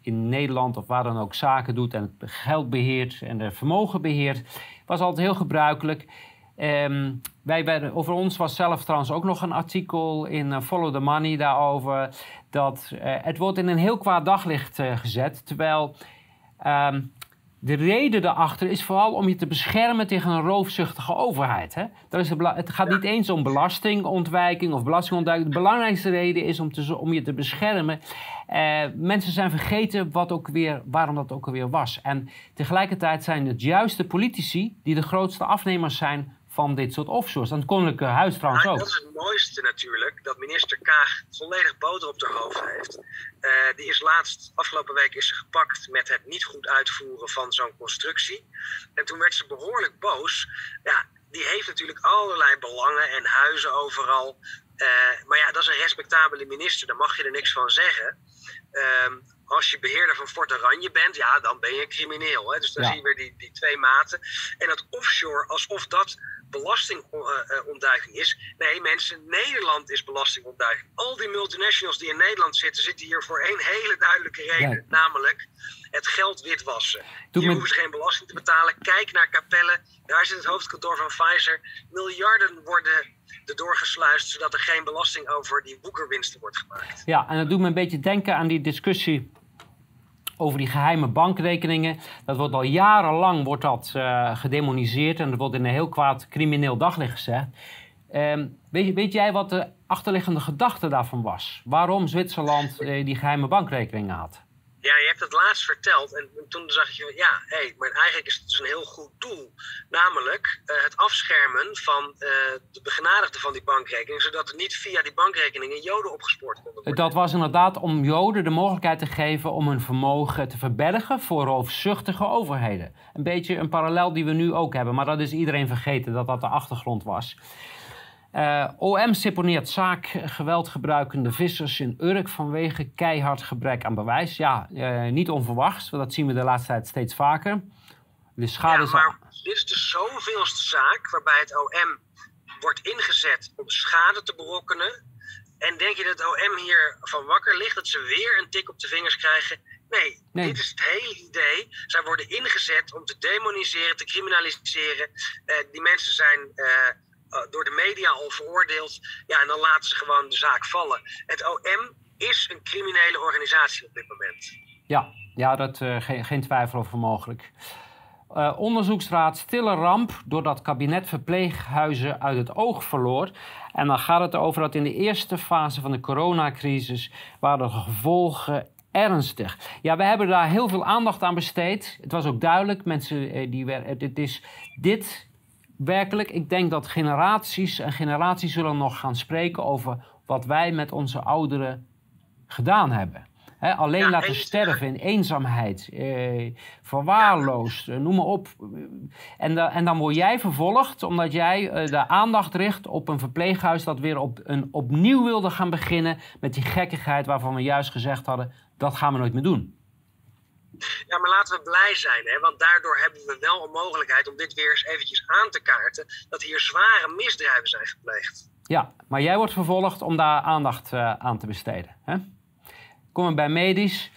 in Nederland of waar dan ook zaken doet en geld beheert en vermogen beheert. Was altijd heel gebruikelijk. Ehm, wij over ons was zelf trouwens ook nog een artikel in eh, Follow the Money daarover. Dat eh, het wordt in een heel kwaad daglicht eh, gezet. Terwijl ehm, de reden daarachter is vooral om je te beschermen tegen een roofzuchtige overheid. Hè? Dat is de het gaat niet eens om belastingontwijking of belastingontduiking. De belangrijkste reden is om, te, om je te beschermen. Eh, mensen zijn vergeten wat ook weer, waarom dat ook alweer was. En tegelijkertijd zijn het juist de politici die de grootste afnemers zijn van dit soort offshores. En het Koninklijke Huis trouwens Maar ook. dat is het mooiste natuurlijk, dat minister Kaag volledig boter op haar hoofd heeft. Eh, die is laatst, afgelopen week is ze gepakt met het niet goed uitvoeren van zo'n constructie. En toen werd ze behoorlijk boos. Ja, die heeft natuurlijk allerlei belangen en huizen overal. Eh, maar ja, dat is een respectabele minister, daar mag je er niks van zeggen. Ehm, als je beheerder van Fort Oranje bent, ja, dan ben je een crimineel. Hè? Dus dan Ja. zie je weer die, die twee maten. En dat offshore, alsof dat belastingontduiking is. Nee, mensen, Nederland is belastingontduiking. Al die multinationals die in Nederland zitten, zitten hier voor één hele duidelijke reden. Ja. Namelijk het geld witwassen. Doe hier me- hoeven ze geen belasting te betalen. Kijk naar Capelle, daar zit het hoofdkantoor van Pfizer. Miljarden worden er doorgesluist, zodat er geen belasting over die boekerwinsten wordt gemaakt. Ja, en dat doet me een beetje denken aan die discussie over die geheime bankrekeningen. Dat wordt al jarenlang wordt dat, eh, gedemoniseerd en dat wordt in een heel kwaad crimineel daglicht gezegd. Ehm, weet, weet jij wat de achterliggende gedachte daarvan was? Waarom Zwitserland eh, die geheime bankrekeningen had? Ja, je hebt het laatst verteld en toen zag je, ja, hé, maar eigenlijk is het dus een heel goed doel. Namelijk eh, het afschermen van eh, de begenadigden van die bankrekening, zodat er niet via die bankrekeningen joden opgespoord konden worden. Dat was inderdaad om Joden de mogelijkheid te geven om hun vermogen te verbergen voor roofzuchtige overheden. Een beetje een parallel die we nu ook hebben, maar dat is iedereen vergeten dat dat de achtergrond was. Eh, OM seponeert zaak geweldgebruikende vissers in Urk vanwege keihard gebrek aan bewijs. Ja, eh, niet onverwachts, want dat zien we de laatste tijd steeds vaker. De schade Ja, maar dit is de zoveelste zaak waarbij het OM wordt ingezet om schade te berokkenen. En denk je dat het OM hier van wakker ligt, dat ze weer een tik op de vingers krijgen? Nee, Nee. dit is het hele idee. Zij worden ingezet om te demoniseren, te criminaliseren. Eh, die mensen zijn door de media al veroordeeld. Ja, en dan laten ze gewoon de zaak vallen. Het OM is een criminele organisatie op dit moment. Ja, ja dat, eh, geen, twijfel over mogelijk. Eh, onderzoeksraad stille ramp doordat kabinet verpleeghuizen uit het oog verloor. En dan gaat het over dat in de eerste fase van de coronacrisis waren de gevolgen ernstig. Ja, we hebben daar heel veel aandacht aan besteed. Het was ook duidelijk, mensen eh, die het is dit werkelijk. Ik denk dat generaties en generaties zullen nog gaan spreken over wat wij met onze ouderen gedaan hebben. Alleen Ja, laten sterven in eenzaamheid, eh, verwaarloosd, noem maar op. En, da- en dan word jij vervolgd omdat jij eh, de aandacht richt op een verpleeghuis dat weer op een, opnieuw wilde gaan beginnen met die gekkigheid waarvan we juist gezegd hadden, dat gaan we nooit meer doen. Ja, maar laten we blij zijn, hè? want daardoor hebben we wel een mogelijkheid om dit weer eens eventjes aan te kaarten. Dat hier zware misdrijven zijn gepleegd. Ja, maar jij wordt vervolgd om daar aandacht uh, aan te besteden. Hè? Komen bij medisch.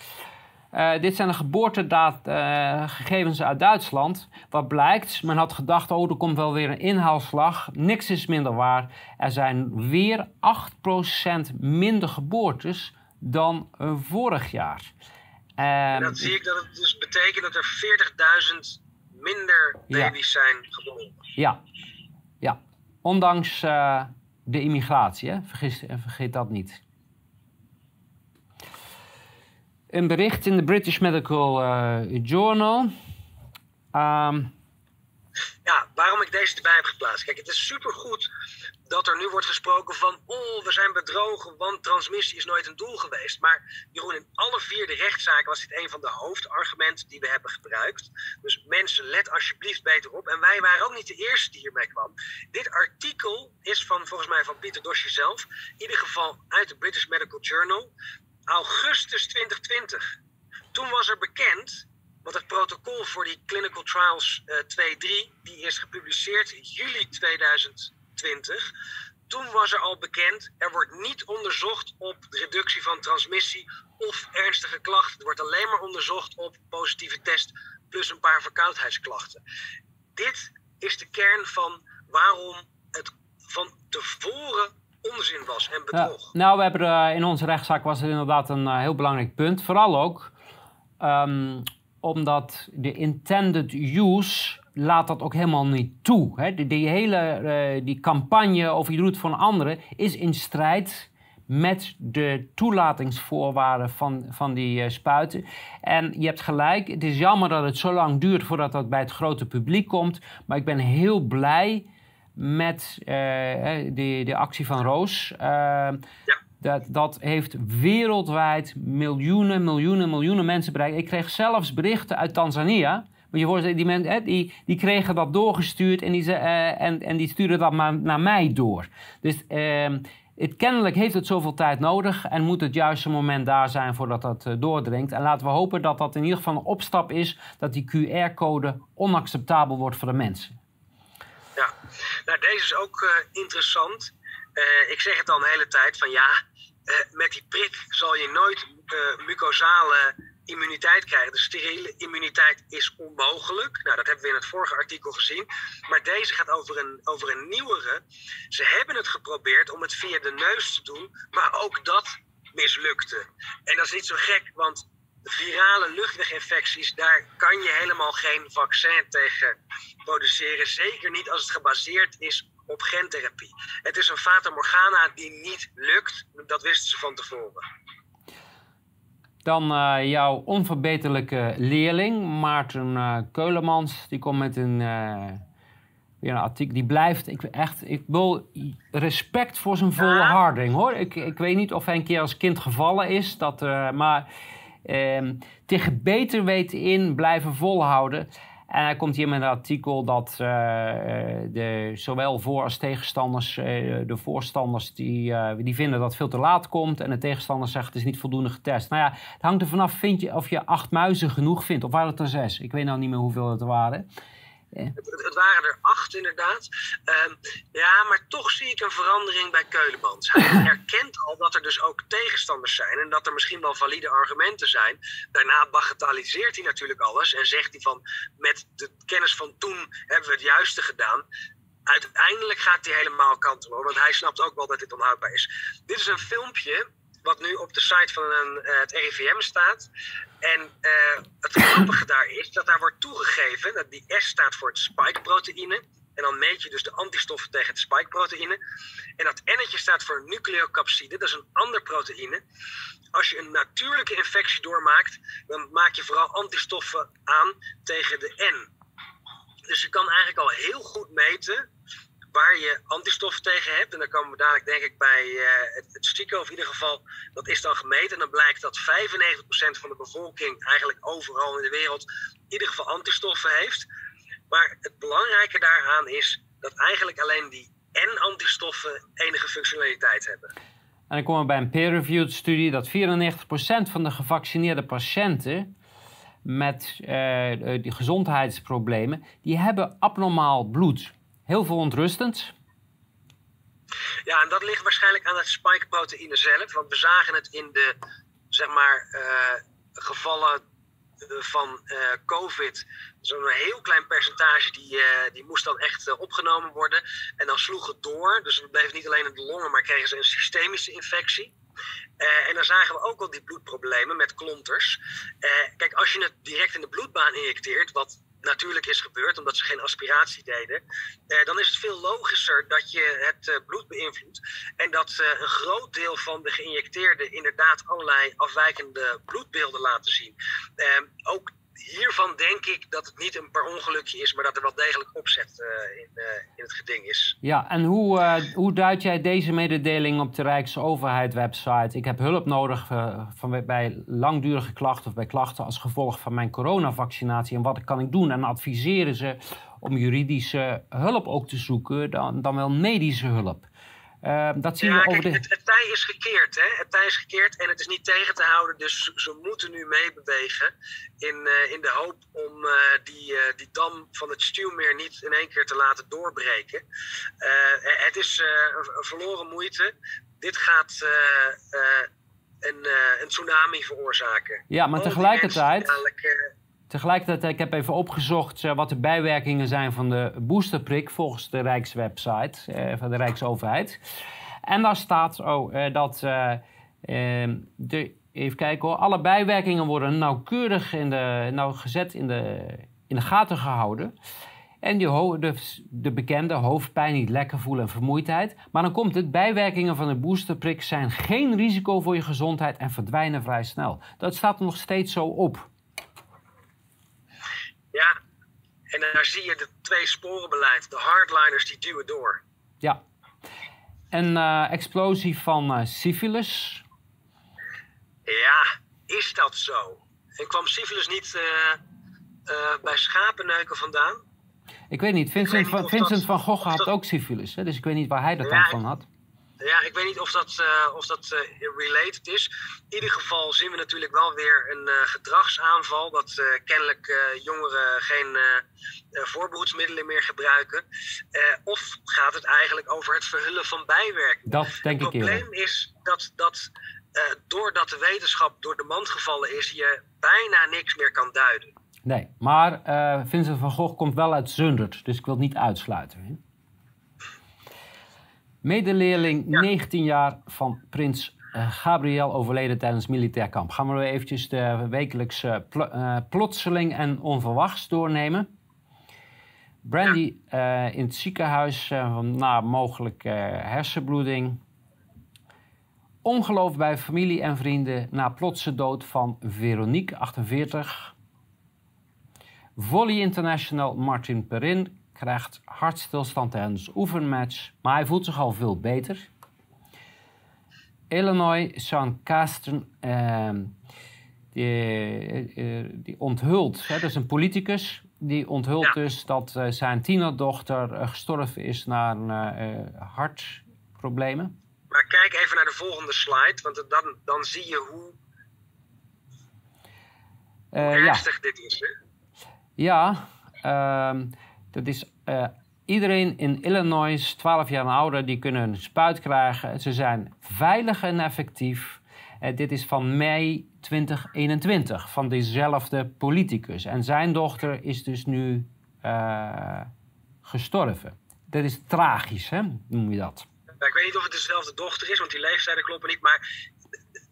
Uh, dit zijn de geboortedaaggegevens uh, uit Duitsland. Wat blijkt, men had gedacht, oh, er komt wel weer een inhaalslag. Niks is minder waar. Er zijn weer 8% minder geboortes dan vorig jaar. En dan zie ik dat het dus betekent dat er 40.000 minder baby's ja. zijn geboren. Ja, ja. ondanks de immigratie, hè? Vergis, vergeet dat niet. een bericht in de British Medical uh, Journal. Um, ja, waarom ik deze erbij heb geplaatst. Kijk, het is supergoed dat er nu wordt gesproken van... oh, we zijn bedrogen, want transmissie is nooit een doel geweest. Maar Jeroen, in alle vier de rechtszaken was dit een van de hoofdargumenten die we hebben gebruikt. Dus mensen, let alsjeblieft beter op. En wij waren ook niet de eerste die hiermee kwam. Dit artikel is van, volgens mij van Pieter Dosje zelf. In ieder geval uit de British Medical Journal augustus 2020. Toen was er bekend, want het protocol voor die clinical trials uh, eh, 2-3, die is gepubliceerd juli 2020. Toen was er al bekend, er wordt niet onderzocht op reductie van transmissie of ernstige klachten. Er wordt alleen maar onderzocht op positieve test plus een paar verkoudheidsklachten. Dit is de kern van waarom het van tevoren onzin was en bedrog. nou, we hebben uh, in onze rechtszaak was het inderdaad een uh, heel belangrijk punt. Vooral ook um, omdat de intended use laat dat ook helemaal niet toe. Hè? Die, die hele uh, die campagne over je doet voor een andere is in strijd met de toelatingsvoorwaarden van, van die uh, spuiten. En je hebt gelijk, het is jammer dat het zo lang duurt voordat dat bij het grote publiek komt. Maar ik ben heel blij met uh, de, de actie van Roos. Ja. dat, dat heeft wereldwijd miljoenen, miljoenen, miljoenen mensen bereikt. Ik kreeg zelfs berichten uit Tanzania. Je voorstellen, die, mensen, die, die kregen dat doorgestuurd en die, uh, en, en die stuurden dat maar naar mij door. Dus ehm, het, kennelijk heeft het zoveel tijd nodig en moet het juiste moment daar zijn voordat dat uh, doordringt. En laten we hopen dat dat in ieder geval een opstap is, dat die QR-code onacceptabel wordt voor de mensen. Ja, nou deze is ook uh, interessant. Ik zeg het al een hele tijd van ja, met die prik zal je nooit mucosale immuniteit krijgen. De steriele immuniteit is onmogelijk. Nou, dat hebben we in het vorige artikel gezien. Maar deze gaat over een, over een nieuwere. Ze hebben het geprobeerd om het via de neus te doen, maar ook dat mislukte. En dat is niet zo gek, want virale luchtweginfecties, daar kan je helemaal geen vaccin tegen produceren. Zeker niet als het gebaseerd is op gentherapie. Het is een fata morgana die niet lukt. Dat wisten ze van tevoren. Dan uh, jouw onverbeterlijke leerling, Maarten uh, Keulemans. Die komt met een, uh, een artikel. Die blijft, ik, echt, ik wil respect voor zijn volharding hoor. Ik, ik weet niet of hij een keer als kind gevallen is. Dat, maar um, tegen beter weten in blijven volhouden. En hij komt hier met een artikel dat uh, de, zowel voor- als tegenstanders, uh, de voorstanders, die, die vinden dat het veel te laat komt. En de tegenstanders zeggen het is niet voldoende getest. Nou ja, het hangt er vanaf vind je, of je acht muizen genoeg vindt. Of waren het er zes? Ik weet nou niet meer hoeveel het er waren. Het, waren er acht inderdaad. Ehm, ja, maar toch zie ik een verandering bij Keulemans. Hij erkent al dat er dus ook tegenstanders zijn en dat er misschien wel valide argumenten zijn. Daarna bagatelliseert hij natuurlijk alles en zegt hij van met de kennis van toen hebben we het juiste gedaan. Uiteindelijk gaat hij helemaal kantelen, want hij snapt ook wel dat dit onhoudbaar is. Dit is een filmpje wat nu op de site van een, uh, het RIVM staat. En uh, het grappige daar is dat daar wordt toegegeven dat die S staat voor het spike-proteïne. En dan meet je dus de antistoffen tegen het spike-proteïne. En dat N'tje staat voor nucleocapside, dat is een ander proteïne. Als je een natuurlijke infectie doormaakt, dan maak je vooral antistoffen aan tegen de N. Dus je kan eigenlijk al heel goed meten waar je antistoffen tegen hebt. En dan komen we dadelijk denk ik bij uh, het, het of in ieder geval, dat is dan gemeten. En dan blijkt dat 95% van de bevolking eigenlijk overal in de wereld in ieder geval antistoffen heeft. Maar het belangrijke daaraan is dat eigenlijk alleen die N-antistoffen enige functionaliteit hebben. En dan komen we bij een peer-reviewed studie dat 94% van de gevaccineerde patiënten met uh, die gezondheidsproblemen, die hebben abnormaal bloed. Heel veel ontrustend. Ja, en dat ligt waarschijnlijk aan het spikeproteïne zelf. Want we zagen het in de zeg maar, uh, gevallen van uh, COVID. Zo'n heel klein percentage die, die moest dan echt opgenomen worden. En dan sloeg het door. Dus het bleef niet alleen in de longen, maar kregen ze een systemische infectie. En dan zagen we ook al die bloedproblemen met klonters. Kijk, als je het direct in de bloedbaan injecteert, wat natuurlijk is gebeurd, omdat ze geen aspiratie deden, uh, dan is het veel logischer dat je het bloed beïnvloedt. En dat een groot deel van de geïnjecteerden inderdaad allerlei afwijkende bloedbeelden laten zien. ook hiervan denk ik dat het niet een per ongelukje is, maar dat er wel degelijk opzet uh, in, uh, in, het geding is. Ja, en hoe, uh, hoe duid jij deze mededeling op de Rijksoverheid website? Ik heb hulp nodig van, bij langdurige klachten of bij klachten als gevolg van mijn coronavaccinatie. En wat kan ik doen? En adviseren ze om juridische hulp ook te zoeken, dan, dan wel medische hulp. Uh, dat zien ja, we kijk, over de... het, het, tij is gekeerd, hè? Het tij is gekeerd en het is niet tegen te houden. Dus ze moeten nu meebewegen in, uh, in de hoop om uh, die, die dam van het stuwmeer niet in één keer te laten doorbreken. het is een, verloren moeite. Dit gaat een, een tsunami veroorzaken. Ja, maar tegelijkertijd... Tegelijkertijd, ik heb even opgezocht uh, wat de bijwerkingen zijn van de boosterprik volgens de Rijkswebsite uh, van de Rijksoverheid. En daar staat oh, uh, dat ehm, de, even kijken hoor, alle bijwerkingen worden nauwkeurig in de, nou gezet in de, in de gaten gehouden. En die de, de bekende hoofdpijn, niet lekker voelen en vermoeidheid. Maar dan komt het, bijwerkingen van de boosterprik zijn geen risico voor je gezondheid en verdwijnen vrij snel. Dat staat er nog steeds zo op. Ja, en daar zie je de twee sporenbeleid. De hardliners die duwen door. Ja. Een uh, explosie van uh, syphilis. Ja, is dat zo? En kwam syphilis niet uh, bij schapenneuken vandaan? Ik weet niet. Vincent, weet niet van, Vincent dat, van Gogh had dat... ook syphilis. Hè? Dus ik weet niet waar hij dat ja, dan van had. Ja, ik weet niet of dat, uh, of dat uh, related is. In ieder geval zien we natuurlijk wel weer een uh, gedragsaanval. Dat kennelijk jongeren geen voorbehoedsmiddelen meer gebruiken. of gaat het eigenlijk over het verhullen van bijwerkingen? Dat denk ik Het probleem is dat, dat doordat de wetenschap door de mand gevallen is, je bijna niks meer kan duiden. Nee, maar Vincent van Gogh komt wel uit Zundert, dus ik wil het niet uitsluiten. Hè? Medeleerling, 19 jaar van prins uh, Gabriel, overleden tijdens militair kamp. Gaan we eventjes de wekelijkse pl uh, plotseling en onverwachts doornemen. Brandy uh, in het ziekenhuis na mogelijke hersenbloeding. Ongeloof bij familie en vrienden na plotse dood van Veronique, 48. Volley International Martin Perrin, krijgt hartstilstand tijdens oefenmatch, maar hij voelt zich al veel beter. Illinois Sean Casten, uh, die, uh, die onthult, hè, dat is een politicus, die onthult ja. dus dat uh, zijn tienerdochter uh, gestorven is na hartproblemen. Maar kijk even naar de volgende slide, want dan, dan zie je hoe, hoe ernstig ja. dit is. Hè? Ja, ehm, dat is uh, iedereen in Illinois, 12 jaar en ouder, die kunnen een spuit krijgen. Ze zijn veilig en effectief. Uh, dit is van mei 2021 van dezelfde politicus. En zijn dochter is dus nu uh, gestorven. Dat is tragisch, hè? noem je dat? ik weet niet of het dezelfde dochter is, want die leeftijden kloppen niet. Maar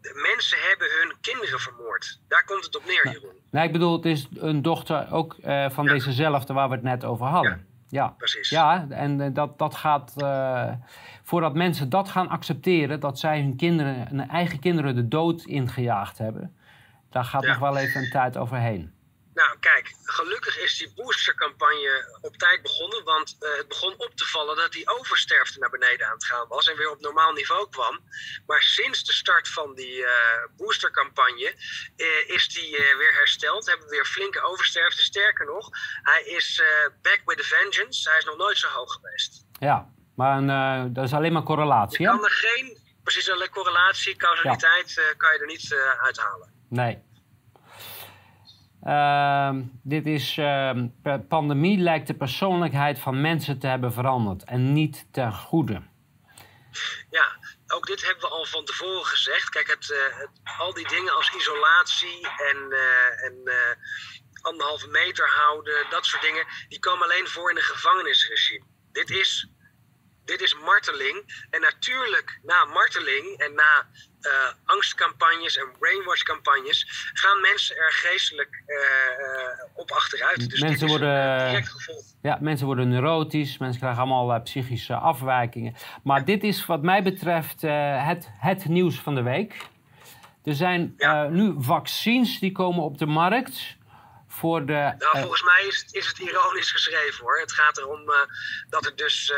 mensen hebben hun kinderen vermoord. Daar komt het op neer, Jeroen. Nee, ik bedoel, het is een dochter ook uh, van ja. dezezelfde waar we het net over hadden. Ja. Ja, precies. Ja, en uh, dat, dat gaat. Uh, voordat mensen dat gaan accepteren, dat zij hun kinderen, hun eigen kinderen de dood ingejaagd hebben, daar gaat ja. nog wel even een tijd overheen. Nou, kijk, gelukkig is die boostercampagne op tijd begonnen. Want uh, het begon op te vallen dat die oversterfte naar beneden aan het gaan was en weer op normaal niveau kwam. Maar sinds de start van die uh, boostercampagne uh, is die weer hersteld. Hebben we weer flinke oversterfte. Sterker nog, hij is back with a vengeance. Hij is nog nooit zo hoog geweest. Ja, maar een, dat is alleen maar correlatie. Je kan er geen, precies een correlatie, causaliteit, ja. kan je er niet uithalen. Nee. Ehm, dit is, uh, pandemie lijkt de persoonlijkheid van mensen te hebben veranderd en niet ten goede. Ja, ook dit hebben we al van tevoren gezegd. Kijk, het, het al die dingen als isolatie en, uh, en anderhalve meter houden, dat soort dingen, die komen alleen voor in een gevangenisregime. Dit is dit is marteling. En natuurlijk, na marteling en na uh, angstcampagnes en brainwash-campagnes, gaan mensen er geestelijk uh, op achteruit. Dus mensen worden, direct gevolg. Ja, mensen worden neurotisch, mensen krijgen allemaal psychische afwijkingen. Maar dit is wat mij betreft het, het nieuws van de week. Er zijn ja. nu vaccins die komen op de markt. Voor de, nou, volgens mij is het, is het ironisch geschreven hoor. Het gaat erom dat er dus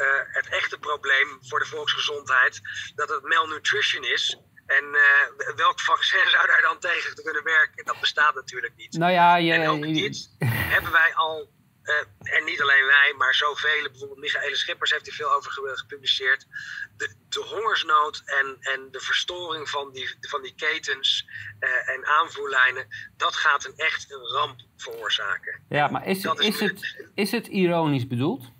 uh, het echte probleem voor de volksgezondheid dat het malnutrition is. En uh, welk vaccin zou daar dan tegen te kunnen werken? Dat bestaat natuurlijk niet. Nou ja, je, en ook dit hebben wij al, uh, en niet alleen wij, maar zoveel. Bijvoorbeeld Michaële Schippers heeft hier veel over gepubliceerd. De, de hongersnood en, en de verstoring van die, van die ketens en aanvoerlijnen, dat gaat een echt een ramp veroorzaken. Ja, maar is, is, is, het, is het ironisch bedoeld?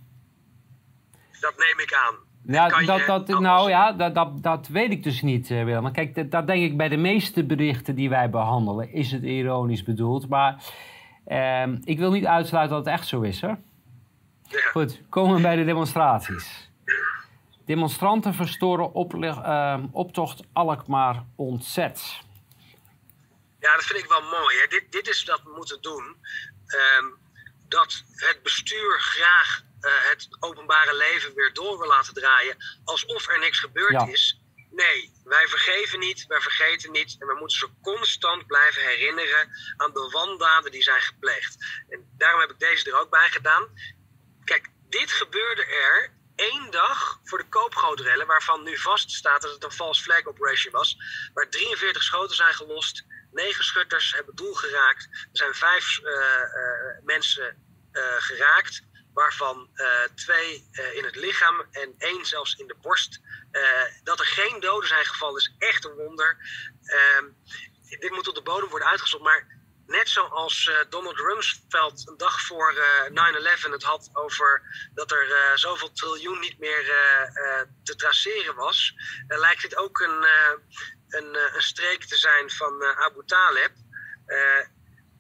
Dat neem ik aan. Ja, dat, dat, nou ja, dat, dat, dat weet ik dus niet, uh, Willem. Maar kijk, dat, dat, denk ik bij de meeste berichten die wij behandelen, is het ironisch bedoeld. Maar uh, ik wil niet uitsluiten dat het echt zo is, hoor. Ja. Goed, komen we bij de demonstraties. Demonstranten verstoren op, uh, optocht Alkmaar ontzet. Ja, dat vind ik wel mooi. Hè. Dit, dit is wat we moeten doen. Ehm, dat het bestuur graag het openbare leven weer door wil laten draaien alsof er niks gebeurd is. Nee, wij vergeven niet, wij vergeten niet en we moeten ze constant blijven herinneren aan de wandaden die zijn gepleegd. En daarom heb ik deze er ook bij gedaan. Kijk, dit gebeurde er één dag voor de koopgrootrellen, waarvan nu vaststaat dat het een false flag operation was, waar 43 schoten zijn gelost, negen schutters hebben doel geraakt, er zijn vijf uh, uh, mensen geraakt waarvan uh, twee uh, in het lichaam en één zelfs in de borst. Uh, dat er geen doden zijn gevallen is echt een wonder. Ehm, dit moet op de bodem worden uitgezocht, maar net zoals Donald Rumsfeld een dag voor 9-11 het had over dat er zoveel triljoen niet meer te traceren was, lijkt dit ook een, een, een, streek te zijn van Abu Taleb.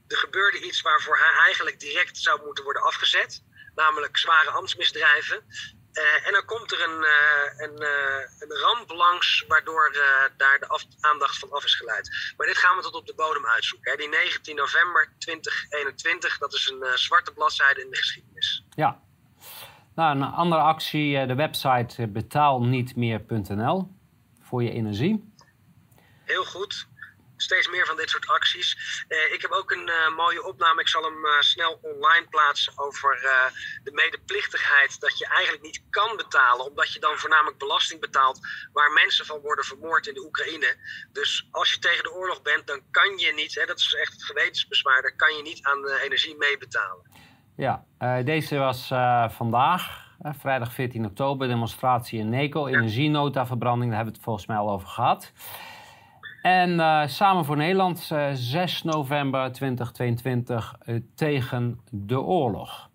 er gebeurde iets waarvoor hij eigenlijk direct zou moeten worden afgezet namelijk zware ambtsmisdrijven. Uh, en dan komt er een, uh, een, uh, een ramp langs waardoor daar de af, aandacht van af is geleid. Maar dit gaan we tot op de bodem uitzoeken. Hè. Die 19 november 2021, dat is een zwarte bladzijde in de geschiedenis. Ja. Nou, een andere actie, de website betaalnietmeer.nl voor je energie. Heel goed steeds meer van dit soort acties. Uh, ik heb ook een uh, mooie opname. Ik zal hem uh, snel online plaatsen over de medeplichtigheid dat je eigenlijk niet kan betalen, omdat je dan voornamelijk belasting betaalt waar mensen van worden vermoord in de Oekraïne. Dus als je tegen de oorlog bent, dan kan je niet, hè, dat is echt het gewetensbezwaar, dan kan je niet aan de energie meebetalen. Ja, deze was vandaag. vrijdag 14 oktober, demonstratie in NECO, energienotaverbranding, daar hebben we het volgens mij al over gehad. En uh, Samen voor Nederland, uh, eh, 6 november 2022, uh, eh, tegen de oorlog.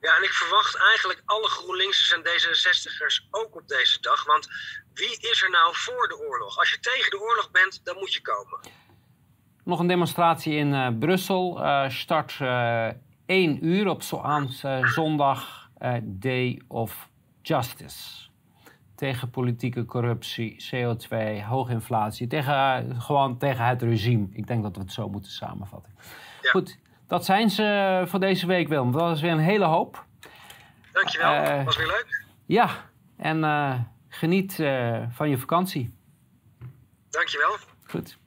Ja, en ik verwacht eigenlijk alle GroenLinksers en D66'ers ook op deze dag. Want wie is er nou voor de oorlog? Als je tegen de oorlog bent, dan moet je komen. Nog een demonstratie in Brussel. start 1 uur op zo aan zondag, Day of Justice tegen politieke corruptie, CO2, hoge inflatie, tegen, gewoon tegen het regime. Ik denk dat we het zo moeten samenvatten. Ja. Goed, dat zijn ze voor deze week, Willem. Dat was weer een hele hoop. Dankjewel, uh, was weer leuk. Ja, en uh, geniet uh, van je vakantie. Dankjewel. Goed.